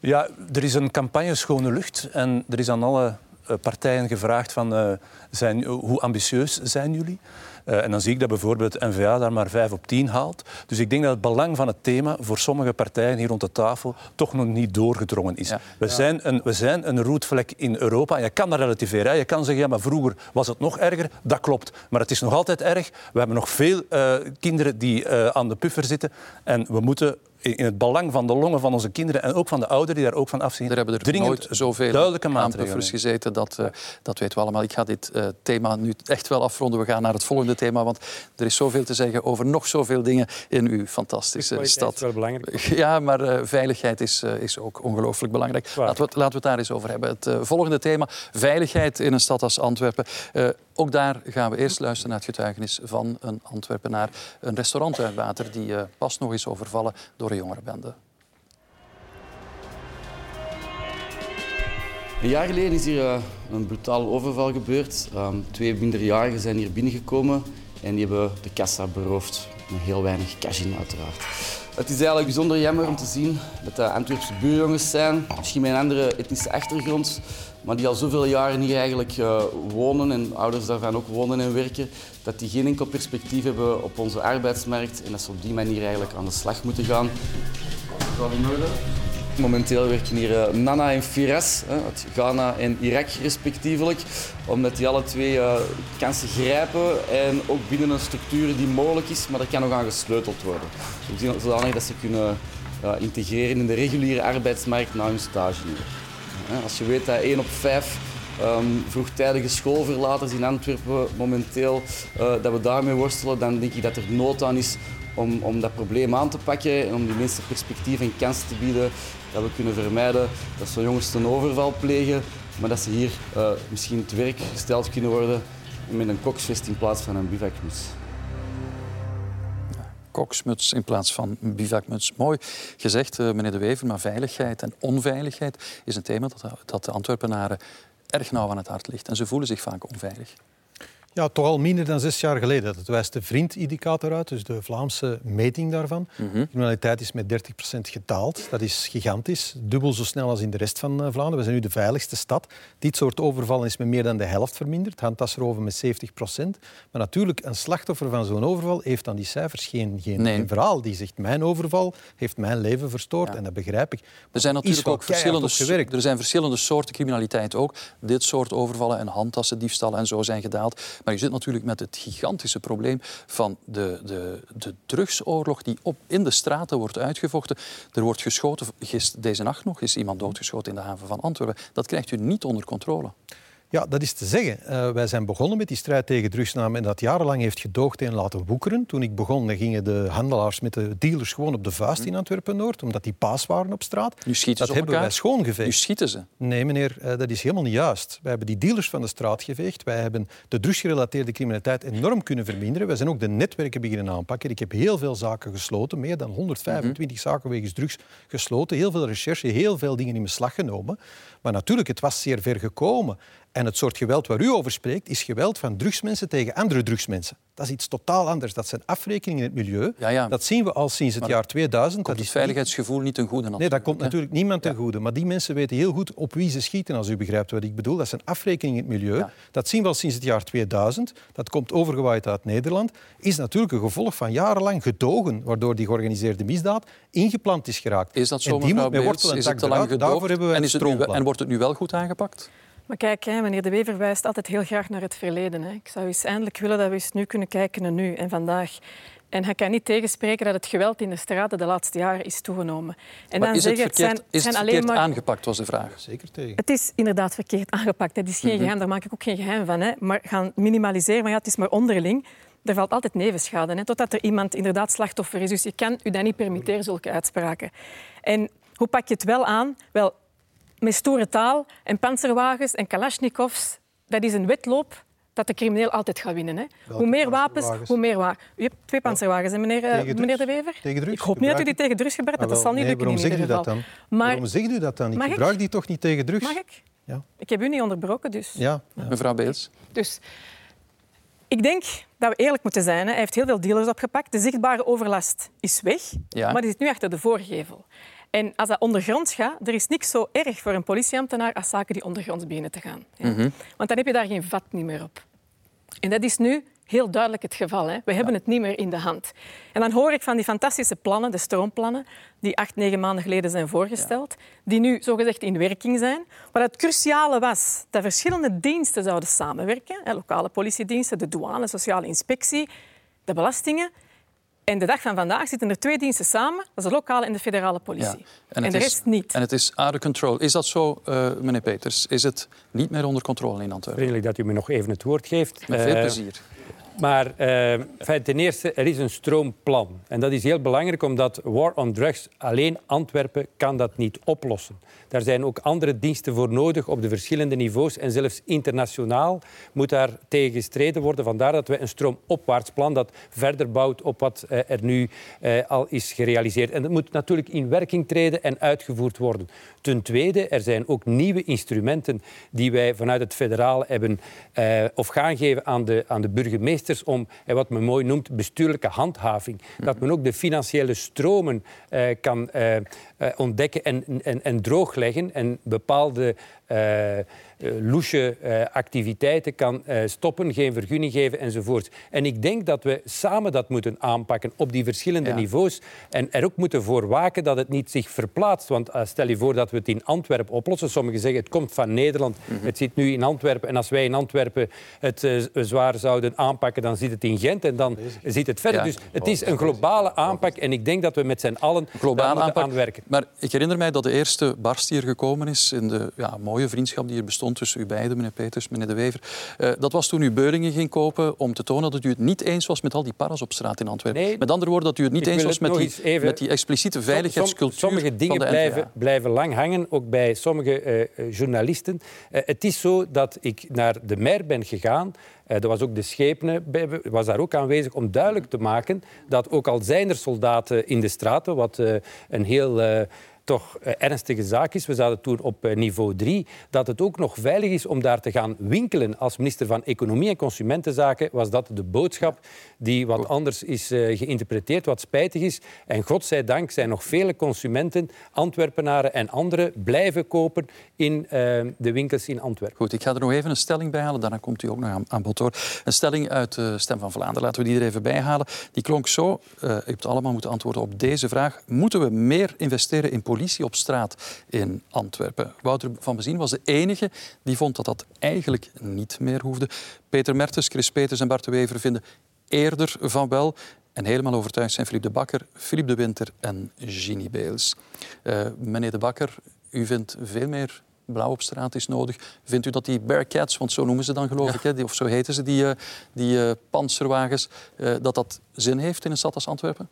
Ja, er is een campagne Schone Lucht en er is aan alle eh, partijen gevraagd van eh, zijn, hoe ambitieus zijn jullie? Eh, en dan zie ik dat bijvoorbeeld het N-VA daar maar 5 op 10 haalt. Dus ik denk dat het belang van het thema voor sommige partijen hier rond de tafel toch nog niet doorgedrongen is. We, Zijn een, we zijn een roetvlek in Europa. En je kan dat relativeren. hè. Je kan zeggen, ja, maar vroeger was het nog erger. Dat klopt. Maar het is nog altijd erg. We hebben nog veel eh, kinderen die eh, aan de puffer zitten. En we moeten in het belang van de longen van onze kinderen en ook van de ouderen die daar ook van afzien, Er hebben er dringend nooit zoveel duidelijke maatregelen gezeten. Dat, eh, dat weten we allemaal. Ik ga dit eh, thema nu echt wel afronden. We gaan naar het volgende thema, want er is zoveel te zeggen over nog zoveel dingen in uw fantastische Kwaliteit is stad. wel belangrijk. Ja, maar eh, veiligheid is, is ook ongelooflijk belangrijk. Laten we, het, laten we het daar eens over hebben. Het eh, volgende thema, veiligheid in een stad als Antwerpen. Eh, ook daar gaan we eerst luisteren naar het getuigenis van een Antwerpenaar. Een restaurant uit Water die eh, pas nog is overvallen door een jongerenbende. Een jaar geleden is hier eh, een brutale overval gebeurd. Ehm, twee minderjarigen zijn hier binnengekomen en die hebben de kassa beroofd. Met heel weinig cash in, uiteraard. Het is eigenlijk bijzonder jammer om te zien dat dat Antwerpse buurjongens zijn, misschien met een andere etnische achtergrond, maar die al zoveel jaren hier eigenlijk eh, wonen en ouders daarvan ook wonen en werken, dat die geen enkel perspectief hebben op onze arbeidsmarkt en dat ze op die manier eigenlijk aan de slag moeten gaan. Gaat in orde? Momenteel werken hier eh, Nana en Firas uit Ghana en Irak respectievelijk, omdat die alle twee eh, kansen grijpen en ook binnen een structuur die mogelijk is, maar er kan nog aan gesleuteld worden. Zodanig dat ze kunnen integreren in de reguliere arbeidsmarkt na hun stageuren. Hè, Als je weet dat 1 op 5 ehm, vroegtijdige schoolverlaters in Antwerpen momenteel, eh, dat we daarmee worstelen, dan denk ik dat er nood aan is om, om dat probleem aan te pakken en om die mensen perspectief en kansen te bieden. Dat we kunnen vermijden dat zo'n jongens een overval plegen, maar dat ze hier eh, misschien te werk gesteld kunnen worden met een koksvest in plaats van een bivakmuts. Koksmuts in plaats van bivakmuts. Mooi gezegd, eh, meneer De Wever, maar veiligheid en onveiligheid is een thema dat, dat de Antwerpenaren erg nauw aan het hart ligt. En ze voelen zich vaak onveilig. Ja, toch al minder dan zes jaar geleden. Dat wijst de Vriend-indicator uit, dus de Vlaamse meting daarvan. Mhm. De criminaliteit is met 30% gedaald. Dat is gigantisch. Dubbel zo snel als in de rest van eh, Vlaanderen. We zijn nu de veiligste stad. Dit soort overvallen is met meer dan de helft verminderd. Handtasroven met 70%. Maar natuurlijk, een slachtoffer van zo'n overval heeft aan die cijfers geen, geen, Nee. geen verhaal. Die zegt, mijn overval heeft mijn leven verstoord. En dat begrijp ik. Er zijn natuurlijk ook verschillende, er zijn verschillende soorten criminaliteit ook. Dit soort overvallen en handtassen, diefstallen en zo zijn gedaald. Maar je zit natuurlijk met het gigantische probleem van de, de, de drugsoorlog die op, in de straten wordt uitgevochten. Er wordt geschoten, deze nacht nog is iemand doodgeschoten in de haven van Antwerpen. Dat krijgt u niet onder controle. Ja, dat is te zeggen. Eh, wij zijn begonnen met die strijd tegen drugsnamen en dat jarenlang heeft gedoogd en laten woekeren. Toen ik begon, dan gingen de handelaars met de dealers gewoon op de vuist in Antwerpen-Noord, omdat die paas waren op straat. Nu schieten dat ze hebben wij schoongeveegd. Nu schieten ze. Nee, meneer, eh, dat is helemaal niet juist. Wij hebben die dealers van de straat geveegd. Wij hebben de drugsgerelateerde criminaliteit enorm kunnen verminderen. Wij zijn ook de netwerken beginnen aanpakken. Ik heb heel veel zaken gesloten, meer dan 125 zaken wegens drugs gesloten. Heel veel recherche, heel veel dingen in beslag genomen. Maar natuurlijk, het was zeer ver gekomen. En het soort geweld waar u over spreekt, is geweld van drugsmensen tegen andere drugsmensen. Dat is iets totaal anders. Dat zijn afrekeningen in het milieu. Dat zien we al sinds het Maar jaar 2000. Komt Dat is veiligheidsgevoel niet ten goede? Nee, dat komt hè? natuurlijk niemand ten goede. Maar die mensen weten heel goed op wie ze schieten, als u begrijpt wat ik bedoel. Dat zijn afrekeningen in het milieu. Dat zien we al sinds het jaar 2000. Dat komt overgewaaid uit Nederland. Is natuurlijk een gevolg van jarenlang gedogen, waardoor die georganiseerde misdaad ingeplant is geraakt. Is dat zo, en die moet met wortel en tak eruit. Daarvoor hebben we En, een is het nu, en wordt het nu wel goed aangepakt? Maar kijk, hè, meneer De Wever wijst altijd heel graag naar het verleden. Hè. Ik zou eens eindelijk willen dat we eens nu kunnen kijken naar nu en vandaag. En hij kan niet tegenspreken dat het geweld in de straten de laatste jaren is toegenomen. En maar is het verkeerd, zijn, is het verkeerd maar... aangepakt, was de vraag. Zeker tegen. Het is inderdaad verkeerd aangepakt. Het is geen Mhm. geheim, daar maak ik ook geen geheim van. Hè. Maar gaan minimaliseren, maar ja, het is maar onderling. Er valt altijd nevenschade, hè, totdat er iemand inderdaad slachtoffer is. Dus je kan u dat niet permitteren, zulke uitspraken. En hoe pak je het wel aan? Wel, met stoere taal en panzerwagens en kalasjnikovs. Dat is een wedloop dat de crimineel altijd gaat winnen. Hè. Hoe meer wapens, hoe meer wapens. U hebt twee panzerwagens, hè, meneer, eh, meneer De Wever? Tegen drugs? Ik hoop niet dat u die tegen drugs gebruikt. Ah, Dat zal niet nee, lukken in waarom ieder zegt u dat geval. dan? Maar Waarom zegt u dat dan? Ik Mag ik? gebruik die toch niet tegen drugs? Mag ik? Ja. Ik heb u niet onderbroken, dus... Ja. Mevrouw Beels. Dus ik denk dat we eerlijk moeten zijn. Hè. Hij heeft heel veel dealers opgepakt. De zichtbare overlast is weg, Ja. maar die zit nu achter de voorgevel. En als dat ondergronds gaat, er is niks zo erg voor een politieambtenaar als zaken die ondergronds beginnen te gaan. Ja. Mhm. Want dan heb je daar geen vat niet meer op. En dat is nu heel duidelijk het geval. Hè. We hebben het niet meer in de hand. En dan hoor ik van die fantastische plannen, de stroomplannen, die acht, negen maanden geleden zijn voorgesteld, die nu zogezegd in werking zijn. Waar het cruciale was dat verschillende diensten zouden samenwerken. Hè, lokale politiediensten, de douane, sociale inspectie, de belastingen. En de dag van vandaag zitten er twee diensten samen. Dat is de lokale en de federale politie. En, het de is- rest niet. En het is out of control. Is dat zo, eh, meneer Peters? Is het niet meer onder controle in Antwerpen? Vriendelijk dat u me nog even het woord geeft. Met veel Eh, plezier. Maar enfin, ten eerste, er is een stroomplan. En dat is heel belangrijk, omdat war on drugs alleen Antwerpen kan dat niet oplossen. Daar zijn ook andere diensten voor nodig op de verschillende niveaus. En zelfs internationaal moet daar tegen gestreden worden. Vandaar dat we een stroomopwaarts plan dat verder bouwt op wat eh, er nu eh, al is gerealiseerd. En dat moet natuurlijk in werking treden en uitgevoerd worden. Ten tweede, er zijn ook nieuwe instrumenten die wij vanuit het federale hebben of gaan geven aan de, aan de burgemeesters om wat men mooi noemt bestuurlijke handhaving. Dat men ook de financiële stromen eh, kan eh, eh, ontdekken en, en, en droogleggen en bepaalde loesje eh, activiteiten kan eh, stoppen, geen vergunning geven enzovoort. En ik denk dat we samen dat moeten aanpakken op die verschillende Ja. niveaus en er ook moeten voor waken dat het niet zich verplaatst. Want eh, stel je voor dat we het in Antwerpen oplossen. Sommigen zeggen het komt van Nederland, het zit nu in Antwerpen. En als wij in Antwerpen het eh, zwaar zouden aanpakken, dan zit het in Gent en dan zit het verder. Ja. Dus het is een globale aanpak en ik denk dat we met z'n allen moeten aanpak. aan werken. Maar ik herinner mij dat de eerste barst die er gekomen is in de ja, mooie vriendschap die er bestond tussen u beiden, meneer Peters, meneer De Wever. eh, dat was toen u Beuringen ging kopen om te tonen dat u het niet eens was met al die paras op straat in Antwerpen. met andere woorden, dat u het niet eens was met die, even- met die expliciete veiligheidscultuur Sommige dingen van de blijven, blijven lang hangen, ook bij sommige eh, eh, journalisten. Het is zo dat ik naar de mer ben gegaan. Er was ook de schepene, bij- was daar ook aanwezig om duidelijk te maken dat ook al zijn er soldaten in de straten, wat een heel... eh, toch uh, ernstige zaak is. We zaten toen op uh, niveau 3. Dat het ook nog veilig is om daar te gaan winkelen. Als minister van Economie en Consumentenzaken was dat de boodschap die wat anders is uh, geïnterpreteerd, wat spijtig is. En godzijdank zijn nog vele consumenten, Antwerpenaren en anderen, blijven kopen in de winkels in Antwerpen. Goed, ik ga er nog even een stelling bij halen. Daarna komt u ook nog aan, aan bod hoor. Een stelling uit de Stem van Vlaanderen. Laten we die er even bij halen. Die klonk zo. u hebt allemaal moeten antwoorden op deze vraag. Moeten we meer investeren in politie op straat in Antwerpen? Wouter van Bezien was de enige die vond dat dat eigenlijk niet meer hoefde. Peter Mertens, Chris Peters en Bart de Wever vinden eerder van wel. En helemaal overtuigd zijn Philippe de Bakker, Philippe de Winter en Ginny Beels. Uh, meneer de Bakker, u vindt veel meer blauw op straat is nodig. Vindt u dat die Bearcats, want zo noemen ze dan geloof ik, hè, of zo heten ze, die, uh, die uh, panzerwagens, dat dat zin heeft in een stad als Antwerpen?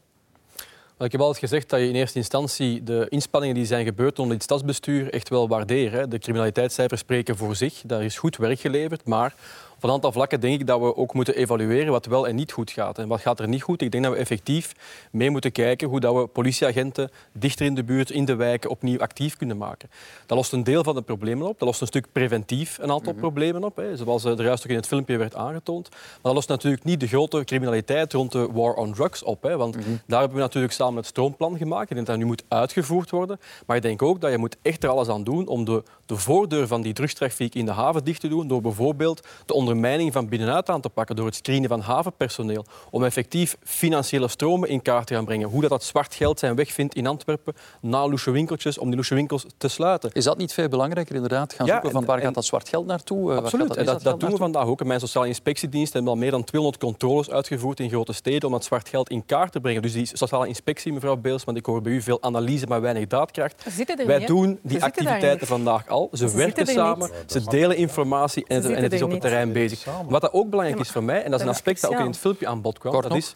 Ik heb altijd gezegd dat je in eerste instantie de inspanningen die zijn gebeurd onder het stadsbestuur echt wel waardeert. De criminaliteitscijfers spreken voor zich. Daar is goed werk geleverd. Maar op een aantal vlakken denk ik dat we ook moeten evalueren wat wel en niet goed gaat. En wat gaat er niet goed? Ik denk dat we effectief mee moeten kijken hoe dat we politieagenten dichter in de buurt, in de wijken, opnieuw actief kunnen maken. Dat lost een deel van de problemen op. Dat lost een stuk preventief een aantal mhm. problemen op, hè, zoals er juist ook in het filmpje werd aangetoond. Maar dat lost natuurlijk niet de grote criminaliteit rond de war on drugs op. Hè, want mhm. daar hebben we natuurlijk samen het stroomplan gemaakt. Ik denk dat nu moet uitgevoerd worden. Maar ik denk ook dat je moet echt er alles aan doen om de, de voordeur van die drugstrafiek in de haven dicht te doen door bijvoorbeeld de ondermijning van binnenuit aan te pakken door het screenen van havenpersoneel, om effectief financiële stromen in kaart te gaan brengen. Hoe dat, dat zwart geld zijn weg vindt in Antwerpen na loesje winkeltjes, om die loesje winkels te sluiten. Is dat niet veel belangrijker inderdaad? Gaan zoeken van waar gaat dat zwart geld naartoe? Eh, Absoluut, dat, dat, dat doen we vandaag ook. Mijn sociale inspectiedienst hebben al meer dan 200 controles uitgevoerd in grote steden om dat zwart geld in kaart te brengen. Dus die sociale inspectie, mevrouw Beels, want ik hoor bij u veel analyse, maar weinig daadkracht. Wij doen die activiteiten vandaag al. Ze, werken samen, ze delen informatie en, en het is op het terrein bezig. Wat dat ook belangrijk is voor mij, en dat is een aspect dat ook in het filmpje aan bod kwam, dat is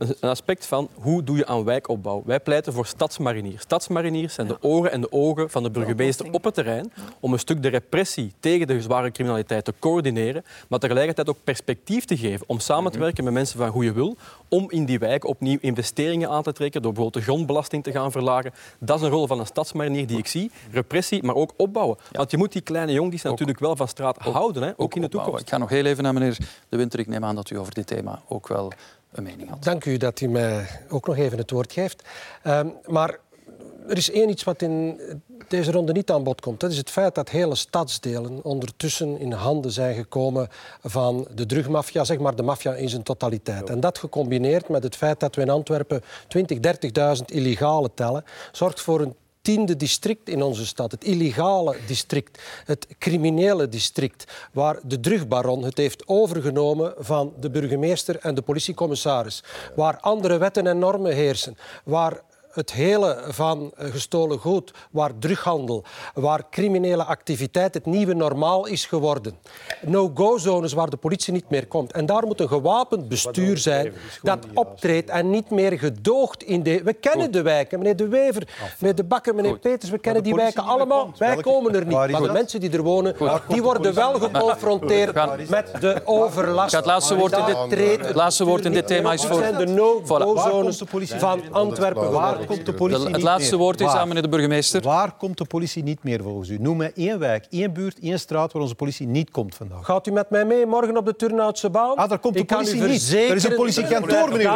een aspect van hoe doe je aan wijkopbouw. Wij pleiten voor stadsmariniers. Stadsmariniers zijn de oren en de ogen van de burgemeester op het terrein om een stuk de repressie tegen de zware criminaliteit te coördineren, maar tegelijkertijd ook perspectief te geven om samen te mhm. werken met mensen van goede wil, om in die wijk opnieuw investeringen aan te trekken, door bijvoorbeeld de grondbelasting te gaan verlagen. Dat is een rol van een stadsmarinier die ik zie. Repressie, maar ook opbouwen. Want je moet die kleine jongens natuurlijk wel van straat houden, hè? ook, in de toekomst. Ik ga nog heel even naar meneer De Winter. Ik neem aan dat u over dit thema ook wel een mening had. Dank u dat u mij ook nog even het woord geeft. Uh, maar er is één iets wat in deze ronde niet aan bod komt. Dat is het feit dat hele stadsdelen ondertussen in handen zijn gekomen van de drugmafia, zeg maar de maffia in zijn totaliteit. En dat gecombineerd met het feit dat we in Antwerpen 20, 30.000 illegale tellen, zorgt voor een tiende district in onze stad, het illegale district, het criminele district, waar de drugbaron het heeft overgenomen van de burgemeester en de politiecommissaris, waar andere wetten en normen heersen, waar het hele van gestolen goed, waar drughandel, waar criminele activiteit het nieuwe normaal is geworden. No-go-zones waar de politie niet meer komt. En daar moet een gewapend bestuur zijn dat optreedt en niet meer gedoogt in de... We kennen de wijken, meneer De Wever, meneer De Bakker, meneer Peters, we kennen die wijken allemaal. Wij komen er niet. Maar de mensen die er wonen, die worden wel geconfronteerd met de overlast. Het laatste woord in dit, laatste woord in dit thema is voor... zijn de no-go-zones van Antwerpen. Waar komt de politie de, Het laatste woord is aan meneer de burgemeester. Waar komt de politie niet meer volgens u? Noem mij één wijk, één buurt, één straat waar onze politie niet komt vandaag. Gaat u met mij mee morgen op de Turnhoutse baan? Ah, daar komt de politie niet. Er is een politiekantoor, meneer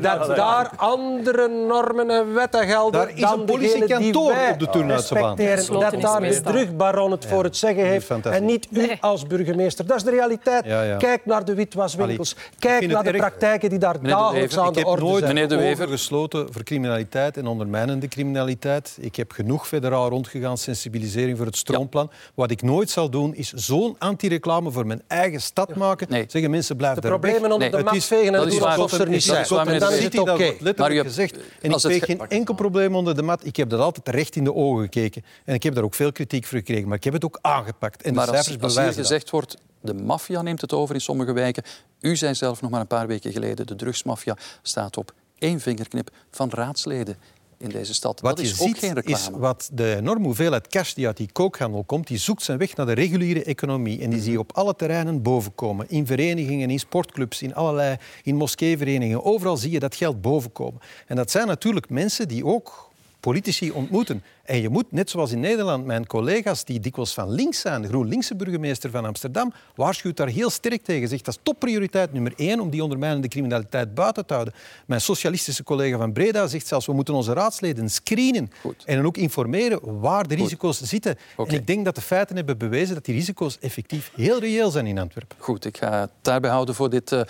daar, Dat daar andere normen en wetten gelden Daar is een politiekantoor op de Turnhoutse baan. Dat daar de drugbaron het voor het zeggen heeft en niet u als burgemeester. Dat is de realiteit. Kijk naar de witwaswinkels. Kijk naar de praktijken die daar dagelijks aan de orde zijn. Ik heb nooit ogen gesloten voor criminaliteit en ondermijnende criminaliteit. Ik heb genoeg federaal rondgegaan, sensibilisering voor het stroomplan. Wat ik nooit zal doen, is zo'n anti-reclame voor mijn eigen stad maken. Nee. Zeggen mensen, blijven de problemen onder de mat vegen en doen alsof er niet zijn. En dan is het oké. Okay. Letterlijk gezegd. En ik veeg geen enkel probleem onder de mat. Ik heb dat altijd recht in de ogen gekeken. En ik heb daar ook veel kritiek voor gekregen. Maar ik heb het ook aangepakt. En de cijfers als, als hier gezegd wordt, de maffia neemt het over in sommige wijken. U zei zelf nog maar een paar weken geleden, de drugsmafia staat op één vingerknip van raadsleden in deze stad. Wat dat is ook geen reclame. is wat de enorme hoeveelheid cash die uit die kookhandel komt, die zoekt zijn weg naar de reguliere economie. En die zie je op alle terreinen bovenkomen. In verenigingen, in sportclubs, in allerlei, in moskeeverenigingen. Overal zie je dat geld bovenkomen. En dat zijn natuurlijk mensen die ook politici ontmoeten. En je moet, net zoals in Nederland, mijn collega's die dikwijls van links zijn, de GroenLinkse burgemeester van Amsterdam, waarschuwt daar heel sterk tegen. Zegt dat is topprioriteit nummer één om die ondermijnende criminaliteit buiten te houden. Mijn socialistische collega van Breda zegt zelfs we moeten onze raadsleden screenen en hen ook informeren waar de risico's zitten. En ik denk dat de feiten hebben bewezen dat die risico's effectief heel reëel zijn in Antwerpen. Goed, ik ga het daarbij houden voor dit... Uh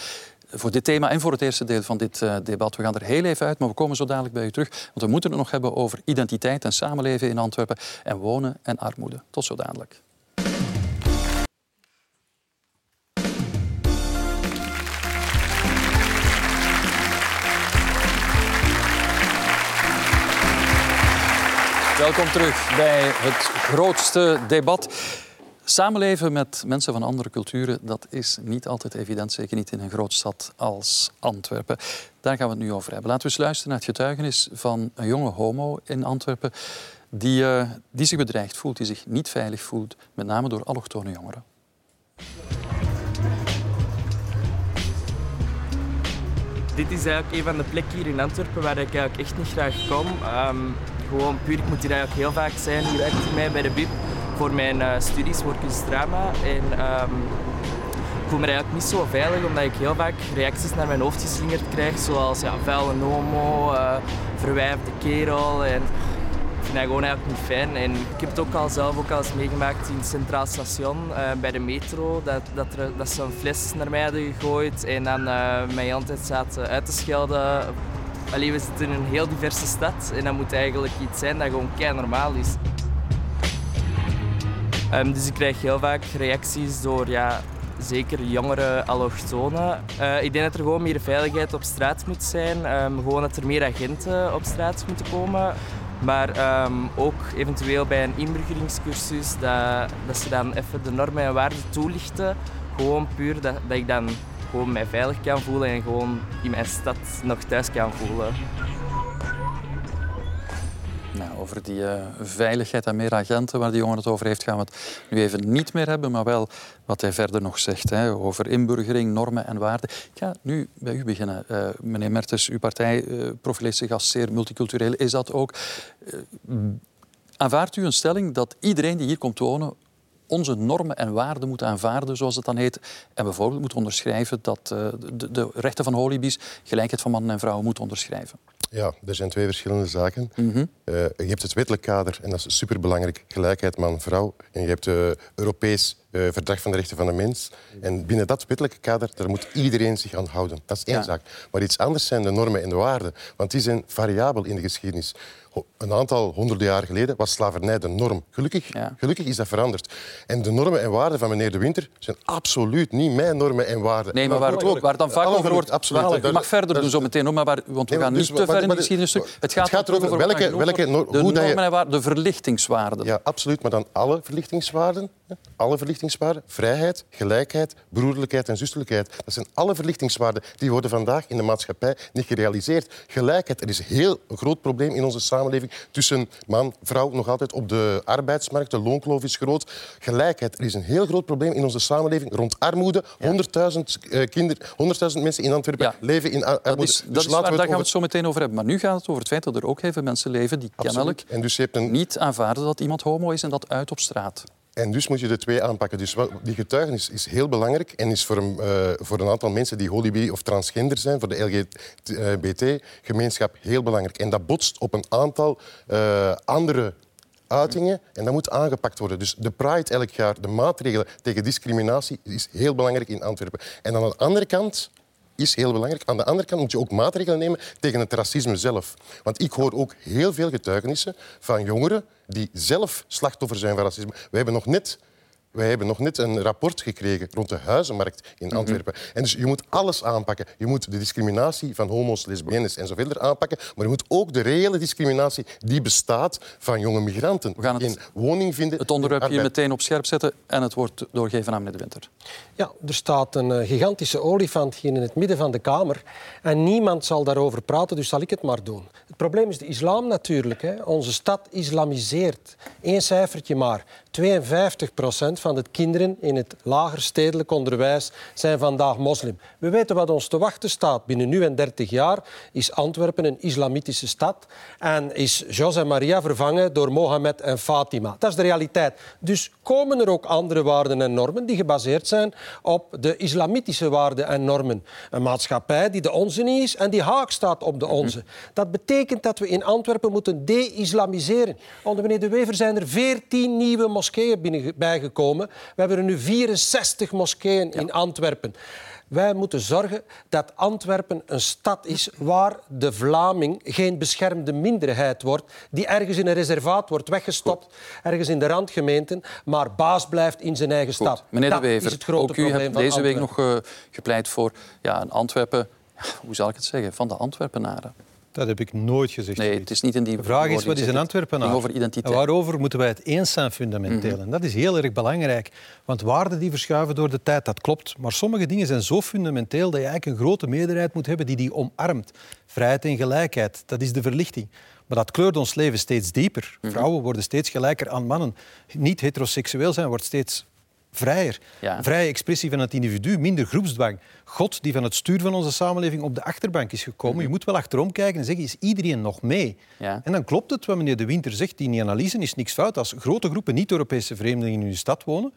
voor dit thema en voor het eerste deel van dit uh, debat. We gaan er heel even uit, maar we komen zo dadelijk bij u terug. Want we moeten het nog hebben over identiteit en samenleven in Antwerpen en wonen en armoede. Tot zo dadelijk. Welkom terug bij het grootste debat. Samenleven met mensen van andere culturen, dat is niet altijd evident, zeker niet in een groot stad als Antwerpen. Daar gaan we het nu over hebben. Laten we eens luisteren naar het getuigenis van een jonge homo in Antwerpen die, uh, die zich bedreigd voelt, die zich niet veilig voelt, met name door allochtone jongeren. Dit is eigenlijk een van de plekken hier in Antwerpen waar ik eigenlijk echt niet graag kom. Um, gewoon puur, ik moet hier eigenlijk heel vaak zijn. Hier achter mij bij de BIP voor mijn uh, studies word ik drama. En um, ik voel me eigenlijk niet zo veilig, omdat ik heel vaak reacties naar mijn hoofd geslingerd krijg. Zoals ja, vuile homo, uh, kerel. En ik vind dat gewoon eigenlijk niet fijn. En ik heb het ook al zelf ook al eens meegemaakt in het Centraal Station uh, bij de metro. Dat, dat, er, dat ze een fles naar mij hadden gegooid en dan mij altijd zaten uit te schelden. Allee, we zitten in een heel diverse stad en dat moet eigenlijk iets zijn dat gewoon kei normaal is. Um, dus ik krijg heel vaak reacties door ja, zeker jongere allochtonen. Uh, ik denk dat er gewoon meer veiligheid op straat moet zijn. Um, gewoon dat er meer agenten op straat moeten komen. Maar um, ook eventueel bij een inburgeringscursus, dat, dat ze dan even de normen en waarden toelichten. Gewoon puur dat, dat ik dan gewoon mij veilig kan voelen en gewoon in mijn stad nog thuis kan voelen. Nou, over die uh, veiligheid en meer agenten waar die jongen het over heeft, gaan we het nu even niet meer hebben. Maar wel wat hij verder nog zegt hè, over inburgering, normen en waarden. Ik ga nu bij u beginnen. Uh, meneer Mertens, uw partij uh, profileert zich als zeer multicultureel. Is dat ook? aanvaardt u een stelling dat iedereen die hier komt wonen onze normen en waarden moet aanvaarden, zoals het dan heet. En bijvoorbeeld moet onderschrijven dat de, de rechten van holibies, gelijkheid van mannen en vrouwen, moet onderschrijven. Ja, er zijn twee verschillende zaken. Mm -hmm. uh, je hebt het wettelijk kader, en dat is superbelangrijk, gelijkheid man-vrouw. En je hebt uh, Europees uh, Verdrag van de Rechten van de Mens. En binnen dat wettelijke kader daar moet iedereen zich aan houden. Dat is één ja. zaak. Maar iets anders zijn de normen en de waarden. Want die zijn variabel in de geschiedenis. Een aantal honderden jaar geleden was slavernij de norm. Gelukkig, ja. gelukkig is dat veranderd. En de normen en waarden van meneer De Winter zijn absoluut niet mijn normen en waarden. Nee, maar waar, waar, waar dan vaak over wordt... Absoluut. Je mag verder doen zo meteen, hoor, maar waar, want we nee, gaan dus, nu te ver in de geschiedenis. Het gaat, het gaat erover welke, welke no de hoe normen en waarden, de verlichtingswaarden. Ja, absoluut. Maar dan alle verlichtingswaarden. Alle verlichtingswaarden. Vrijheid, gelijkheid, broederlijkheid en zusterlijkheid. Dat zijn alle verlichtingswaarden. Die worden vandaag in de maatschappij niet gerealiseerd. Gelijkheid, er is een heel groot probleem in onze samenleving tussen man vrouw nog altijd op de arbeidsmarkt. De loonkloof is groot. Gelijkheid, er is een heel groot probleem in onze samenleving rond armoede. 100.000 uh, kinderen, 100.000 mensen in Antwerpen ja. leven in armoede. Dat is, dat dus is waar, daar over... gaan we het zo meteen over hebben. Maar nu gaat het over het feit dat er ook heel veel mensen leven die Absoluut. kennelijk en dus je hebt een... niet aanvaarden dat iemand homo is en dat uit op straat. En dus moet je de twee aanpakken. Dus die getuigenis is heel belangrijk en is voor een, uh, voor een aantal mensen die holy of transgender zijn, voor de LGBT-gemeenschap heel belangrijk. En dat botst op een aantal uh, andere uitingen en dat moet aangepakt worden. Dus de Pride elk jaar, de maatregelen tegen discriminatie, is heel belangrijk in Antwerpen. En aan de andere kant is heel belangrijk. Aan de andere kant moet je ook maatregelen nemen tegen het racisme zelf. Want ik hoor ook heel veel getuigenissen van jongeren die zelf slachtoffer zijn van racisme. We hebben nog net wij hebben nog net een rapport gekregen rond de huizenmarkt in Antwerpen. Mm -hmm. En dus je moet alles aanpakken. Je moet de discriminatie van homo's, lesbiennes en zo verder aanpakken. Maar je moet ook de reële discriminatie die bestaat van jonge migranten. We gaan het, in woning vinden. Het onderwerp hier meteen op scherp zetten en het woord doorgeven aan meneer De Winter. Ja, er staat een uh, gigantische olifant hier in het midden van de Kamer. En niemand zal daarover praten, dus zal ik het maar doen. Het probleem is de islam natuurlijk. Hè. Onze stad islamiseert. Eén cijfertje maar. 52 procent van van de kinderen in het lager stedelijk onderwijs zijn vandaag moslim. We weten wat ons te wachten staat. Binnen nu en 30 jaar is Antwerpen een islamitische stad en is José Maria vervangen door Mohammed en Fatima. Dat is de realiteit. Dus komen er ook andere waarden en normen die gebaseerd zijn op de islamitische waarden en normen. Een maatschappij die de onze niet is en die haak staat op de onze. Dat betekent dat we in Antwerpen moeten de-islamiseren. Onder meneer De Wever zijn er 14 nieuwe moskeeën bijgekomen. We hebben er nu 64 moskeeën in Antwerpen. Wij moeten zorgen dat Antwerpen een stad is waar de Vlaming geen beschermde minderheid wordt, die ergens in een reservaat wordt weggestopt, ergens in de randgemeenten, maar baas blijft in zijn eigen stad. Meneer dat De Wever, is het grote ook u probleem hebt deze week nog eh, gepleit voor ja, een Antwerpen, ja, hoe zal ik het zeggen, van de Antwerpenaren. Dat heb ik nooit gezegd. Nee, het is niet in die De vraag is, wat is het Antwerpenaar? ging over identiteit. En waarover moeten wij het eens zijn fundamenteel? Mhm. En dat is heel erg belangrijk. Want waarden die verschuiven door de tijd, dat klopt. Maar sommige dingen zijn zo fundamenteel dat je eigenlijk een grote meerderheid moet hebben die die omarmt. Vrijheid en gelijkheid, dat is de verlichting. Maar dat kleurt ons leven steeds dieper. Mhm. Vrouwen worden steeds gelijker aan mannen. Niet heteroseksueel zijn wordt steeds vrijer. Ja. Vrije expressie van het individu, minder groepsdwang. God, die van het stuur van onze samenleving op de achterbank is gekomen. Je moet wel achterom kijken en zeggen, is iedereen nog mee? Mhm. Ja. En dan klopt het wat meneer De Winter zegt. In die analyse is niks fout. Als grote groepen niet-Europese vreemdelingen in uw stad wonen,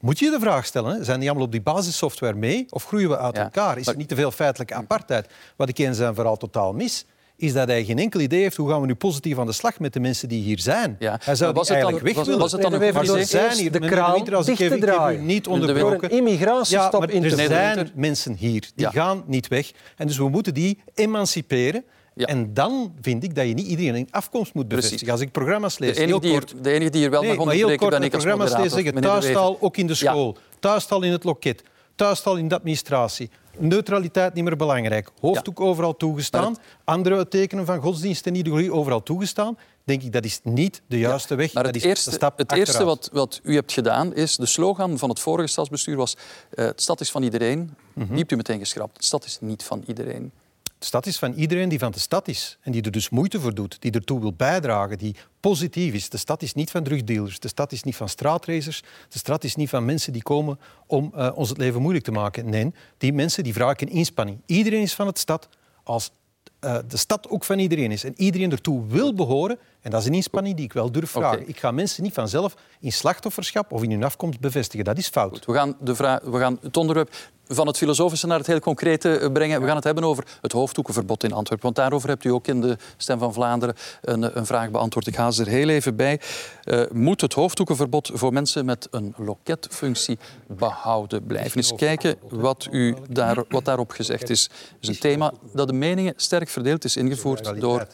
moet je je de vraag stellen, hè, zijn die allemaal op die basissoftware mee of groeien we uit elkaar? Is er niet te veel feitelijke apartheid? Wat ik eens en vooral totaal mis, is dat hij geen enkel idee heeft hoe gaan we nu positief aan de slag met de mensen die hier zijn. Hij zou die was het dan- eigenlijk weg was- willen. was het dan een maar idee? zijn hier. de kraan Winter, als ik dicht even, te ik heb u draaien. niet Door een onderbroken. immigratiestop ja, maar in te er zijn mensen hier, die Ja. gaan niet weg. En dus we moeten die emanciperen. En dan vind ik dat je niet iedereen in afkomst moet Precies. bevestigen. Als ik programma's lees, De enige, heel die kort... hier, de enige die hier wel Nee, mag maar heel onderbreken kort, ben ik als programma's lezen zeggen thuistaal ook in de school, thuistaal in het loket, thuistaal in de administratie. Neutraliteit niet meer belangrijk. Hoofddoek overal toegestaan. Andere tekenen van godsdienst en ideologie overal toegestaan. Denk ik, dat is niet de juiste weg. Maar dat het is eerste, stap het eerste wat, wat u hebt gedaan is... De slogan van het vorige stadsbestuur was... de stad is van iedereen. Mhm. Die hebt u meteen geschrapt. De stad is niet van iedereen. De stad is van iedereen die van de stad is en die er dus moeite voor doet, die ertoe wil bijdragen, die positief is. De stad is niet van drugdealers, de stad is niet van straatracers, de stad is niet van mensen die komen om eh, ons het leven moeilijk te maken. Nee, die mensen die vragen inspanning. Iedereen is van de stad als eh, de stad ook van iedereen is en iedereen ertoe wil behoren. En dat is een inspanning die ik wel durf vragen. Ik ga mensen niet vanzelf in slachtofferschap of in hun afkomst bevestigen. Dat is fout. We gaan, de vraag, we gaan het onderwerp van het filosofische naar het heel concrete eh, brengen. We gaan het hebben over het hoofddoekenverbod in Antwerpen. Want daarover hebt u ook in de Stem van Vlaanderen een, eh, een vraag beantwoord. Ik ga ze er heel even bij. Eh, moet het hoofddoekenverbod voor mensen met een loketfunctie behouden blijven? Eens kijken wat, u daar, wat daarop gezegd is. Het is een thema dat de meningen sterk verdeeld is ingevoerd door,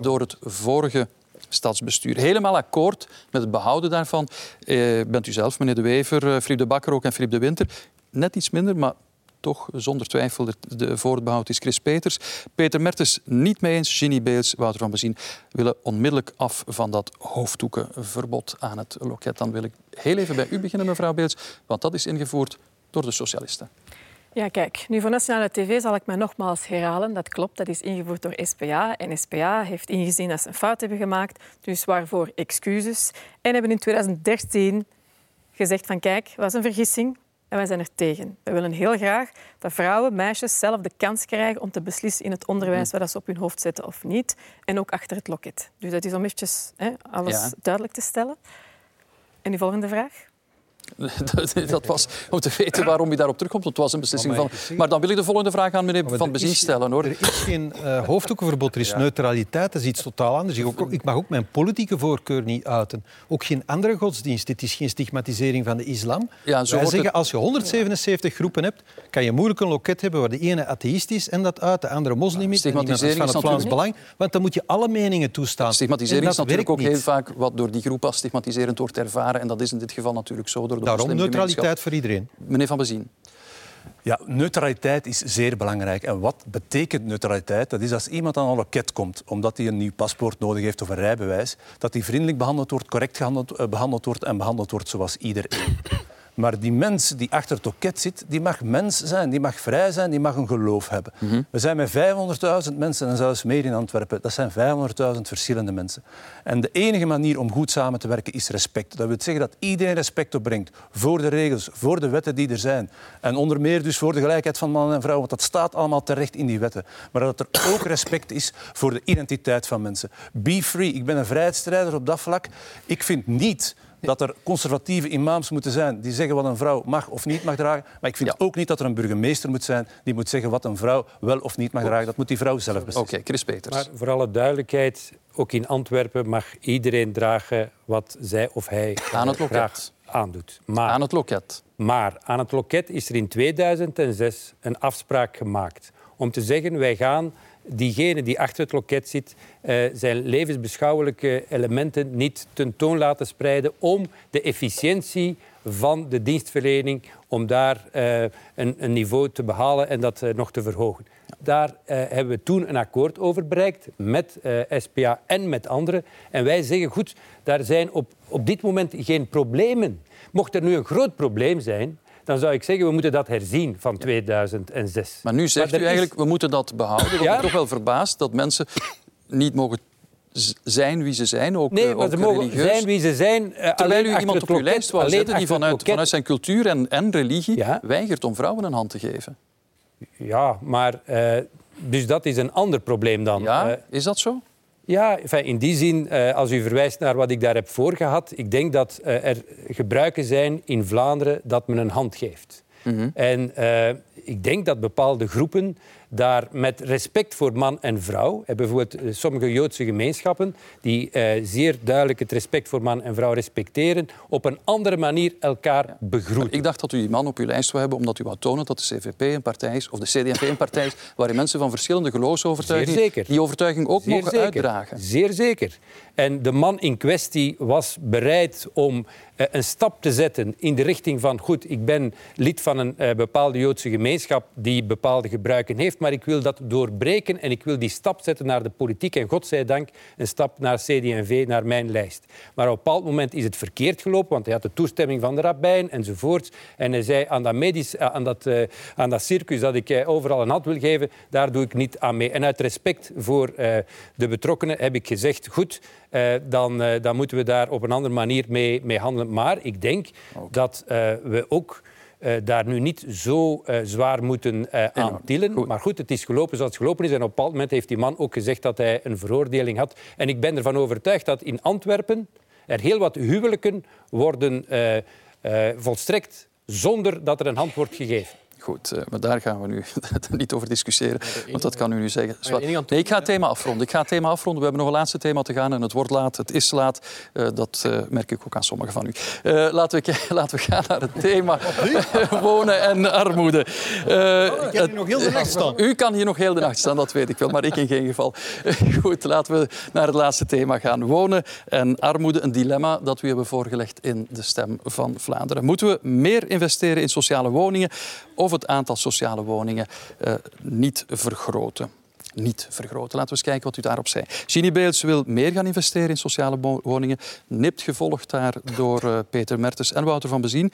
door het vorige stadsbestuur. Helemaal akkoord met het behouden daarvan eh, bent u zelf, meneer De Wever, eh, Filip de Bakker ook en Filip de Winter. Net iets minder, maar toch zonder twijfel de, de, voor het behoud is Chris Peters. Peter Mertens niet mee eens. Ginny Beels, Wouter van Bezien willen onmiddellijk af van dat hoofddoekenverbod aan het loket. Dan wil ik heel even bij u beginnen, mevrouw Beels, want dat is ingevoerd door de socialisten. Ja, kijk, nu voor Nationale TV zal ik mij nogmaals herhalen. Dat klopt, dat is ingevoerd door SPA. En SPA heeft ingezien dat ze een fout hebben gemaakt, dus waarvoor excuses. En hebben in 2013 gezegd van kijk, dat was een vergissing en wij zijn er tegen. We willen heel graag dat vrouwen, meisjes zelf de kans krijgen om te beslissen in het onderwijs wat ze op hun hoofd zetten of niet. En ook achter het loket. Dus dat is om eventjes hè, alles Ja. duidelijk te stellen. En die volgende vraag? Dat was om te weten waarom u daarop terugkomt. Het was een beslissing Maar van... Maar dan wil ik de volgende vraag aan meneer Maar Van Bezien stellen. Hoor. Er is geen eh, hoofddoekenverbod, er is neutraliteit, dat is iets totaal anders. Ik, ook- ik mag ook mijn politieke voorkeur niet uiten. Ook geen andere godsdienst. Dit is geen stigmatisering van de islam. Ja, zo Wij zeggen, het- als je 177 groepen hebt, kan je moeilijk een loket hebben waar de ene atheïst is en dat uit, de andere moslim is Stigmatisering van het Vlaams Belang. Want dan moet je alle meningen toestaan. Stigmatisering is natuurlijk ook heel vaak wat door die groep als stigmatiserend wordt ervaren. En dat is in dit geval natuurlijk zo door de Daarom neutraliteit voor iedereen. Meneer Van Bezien. Ja, neutraliteit is zeer belangrijk. En wat betekent neutraliteit? Dat is als iemand aan een loket komt omdat hij een nieuw paspoort nodig heeft of een rijbewijs, dat hij vriendelijk behandeld wordt, correct eh, behandeld wordt en behandeld wordt zoals iedereen. Maar die mens die achter het loket zit, die mag mens zijn, die mag vrij zijn, die mag een geloof hebben. Mhm. We zijn met 500.000 mensen en zelfs meer in Antwerpen. Dat zijn 500.000 verschillende mensen. En de enige manier om goed samen te werken is respect. Dat wil zeggen dat iedereen respect opbrengt voor de regels, voor de wetten die er zijn. En onder meer dus voor de gelijkheid van mannen en vrouwen, want dat staat allemaal terecht in die wetten. Maar dat er ook respect is voor de identiteit van mensen. Be free. Ik ben een vrijheidsstrijder op dat vlak. Ik vind niet dat er conservatieve imams moeten zijn die zeggen wat een vrouw mag of niet mag dragen. Maar ik vind ook niet dat er een burgemeester moet zijn die moet zeggen wat een vrouw wel of niet mag dragen. Dat moet die vrouw zelf beslissen. Oké, Chris Peters. Maar voor alle duidelijkheid, ook in Antwerpen mag iedereen dragen wat zij of hij Aan het loket. graag aandoet. Maar, Aan het loket. Maar aan het loket is er in 2006 een afspraak gemaakt om te zeggen wij gaan diegene die achter het loket zit eh, zijn levensbeschouwelijke elementen niet tentoon laten spreiden om de efficiëntie van de dienstverlening, om daar eh, een, een niveau te behalen en dat eh, nog te verhogen. Daar hebben we toen een akkoord over bereikt met SPA en met anderen. En wij zeggen, goed, daar zijn op, op dit moment geen problemen. Mocht er nu een groot probleem zijn, dan zou ik zeggen, we moeten dat herzien van 2006. Maar nu zegt Maar u is- eigenlijk, we moeten dat behouden. Ik ben toch wel verbaasd dat mensen niet mogen zijn wie ze zijn, ook, Nee, eh, maar ook ze mogen religieus. zijn wie ze zijn. alleen Terwijl u iemand op uw lijst wou zetten die vanuit, vanuit zijn cultuur en, en religie weigert om vrouwen een hand te geven. Ja, maar eh, dus dat is een ander probleem dan. Ja, is dat zo? Ja, in die zin, eh, als u verwijst naar wat ik daar heb voorgehad, ik denk dat eh, er gebruiken zijn in Vlaanderen dat men een hand geeft. Mhm. En eh, ik denk dat bepaalde groepen daar met respect voor man en vrouw, bijvoorbeeld eh, sommige Joodse gemeenschappen, die eh, zeer duidelijk het respect voor man en vrouw respecteren, op een andere manier elkaar begroeten. Ik dacht dat u die man op uw lijst wou hebben omdat u wou tonen dat de CVP een partij is, of de CD&V een partij is, waarin mensen van verschillende geloofsovertuigingen die overtuiging ook Zeer mogen zeker. uitdragen. Zeer zeker. En de man in kwestie was bereid om eh, een stap te zetten in de richting van... goed, ik ben lid van een eh, bepaalde Joodse gemeenschap die bepaalde gebruiken heeft, maar ik wil dat doorbreken en ik wil die stap zetten naar de politiek. En godzijdank een stap naar CD&V, naar mijn lijst. Maar op een bepaald moment is het verkeerd gelopen, want hij had de toestemming van de rabbijn enzovoorts. En hij zei aan dat, medisch, eh, aan dat, eh, aan dat circus dat ik eh, overal een hand wil geven, daar doe ik niet aan mee. En uit respect voor de betrokkenen heb ik gezegd, goed, dan, dan moeten we daar op een andere manier mee, mee handelen. Maar ik denk dat we ook eh, daar nu niet zo eh, zwaar moeten eh aan tillen. Maar goed, het is gelopen zoals het gelopen is. En op een bepaald moment heeft die man ook gezegd dat hij een veroordeling had. En ik ben ervan overtuigd dat in Antwerpen er heel wat huwelijken worden volstrekt zonder dat er een hand wordt gegeven. Goed, eh, maar daar gaan we nu niet over discussiëren, want dat kan u nu zeggen. Enige Nee, ik ga het thema afronden. Ik ga het thema afronden. We hebben nog een laatste thema te gaan en het wordt laat, het is laat. Eh, dat eh, merk ik ook aan sommigen van u. Laten, we, laten we gaan naar het thema wonen en armoede. Hier nog heel de nacht staan. U kan hier nog heel de nacht staan, dat weet ik wel, maar ik in geen geval. Goed, laten we naar het laatste thema gaan. Wonen en armoede, een dilemma dat we hebben voorgelegd in de Stem van Vlaanderen. Moeten we meer investeren in sociale woningen of het aantal sociale woningen eh, niet vergroten? Niet vergroten. Laten we eens kijken wat u daarop zei. Ginny Beels wil meer gaan investeren in sociale wo- woningen. Nipt gevolgd daar door eh, Peter Mertens en Wouter van Bezien.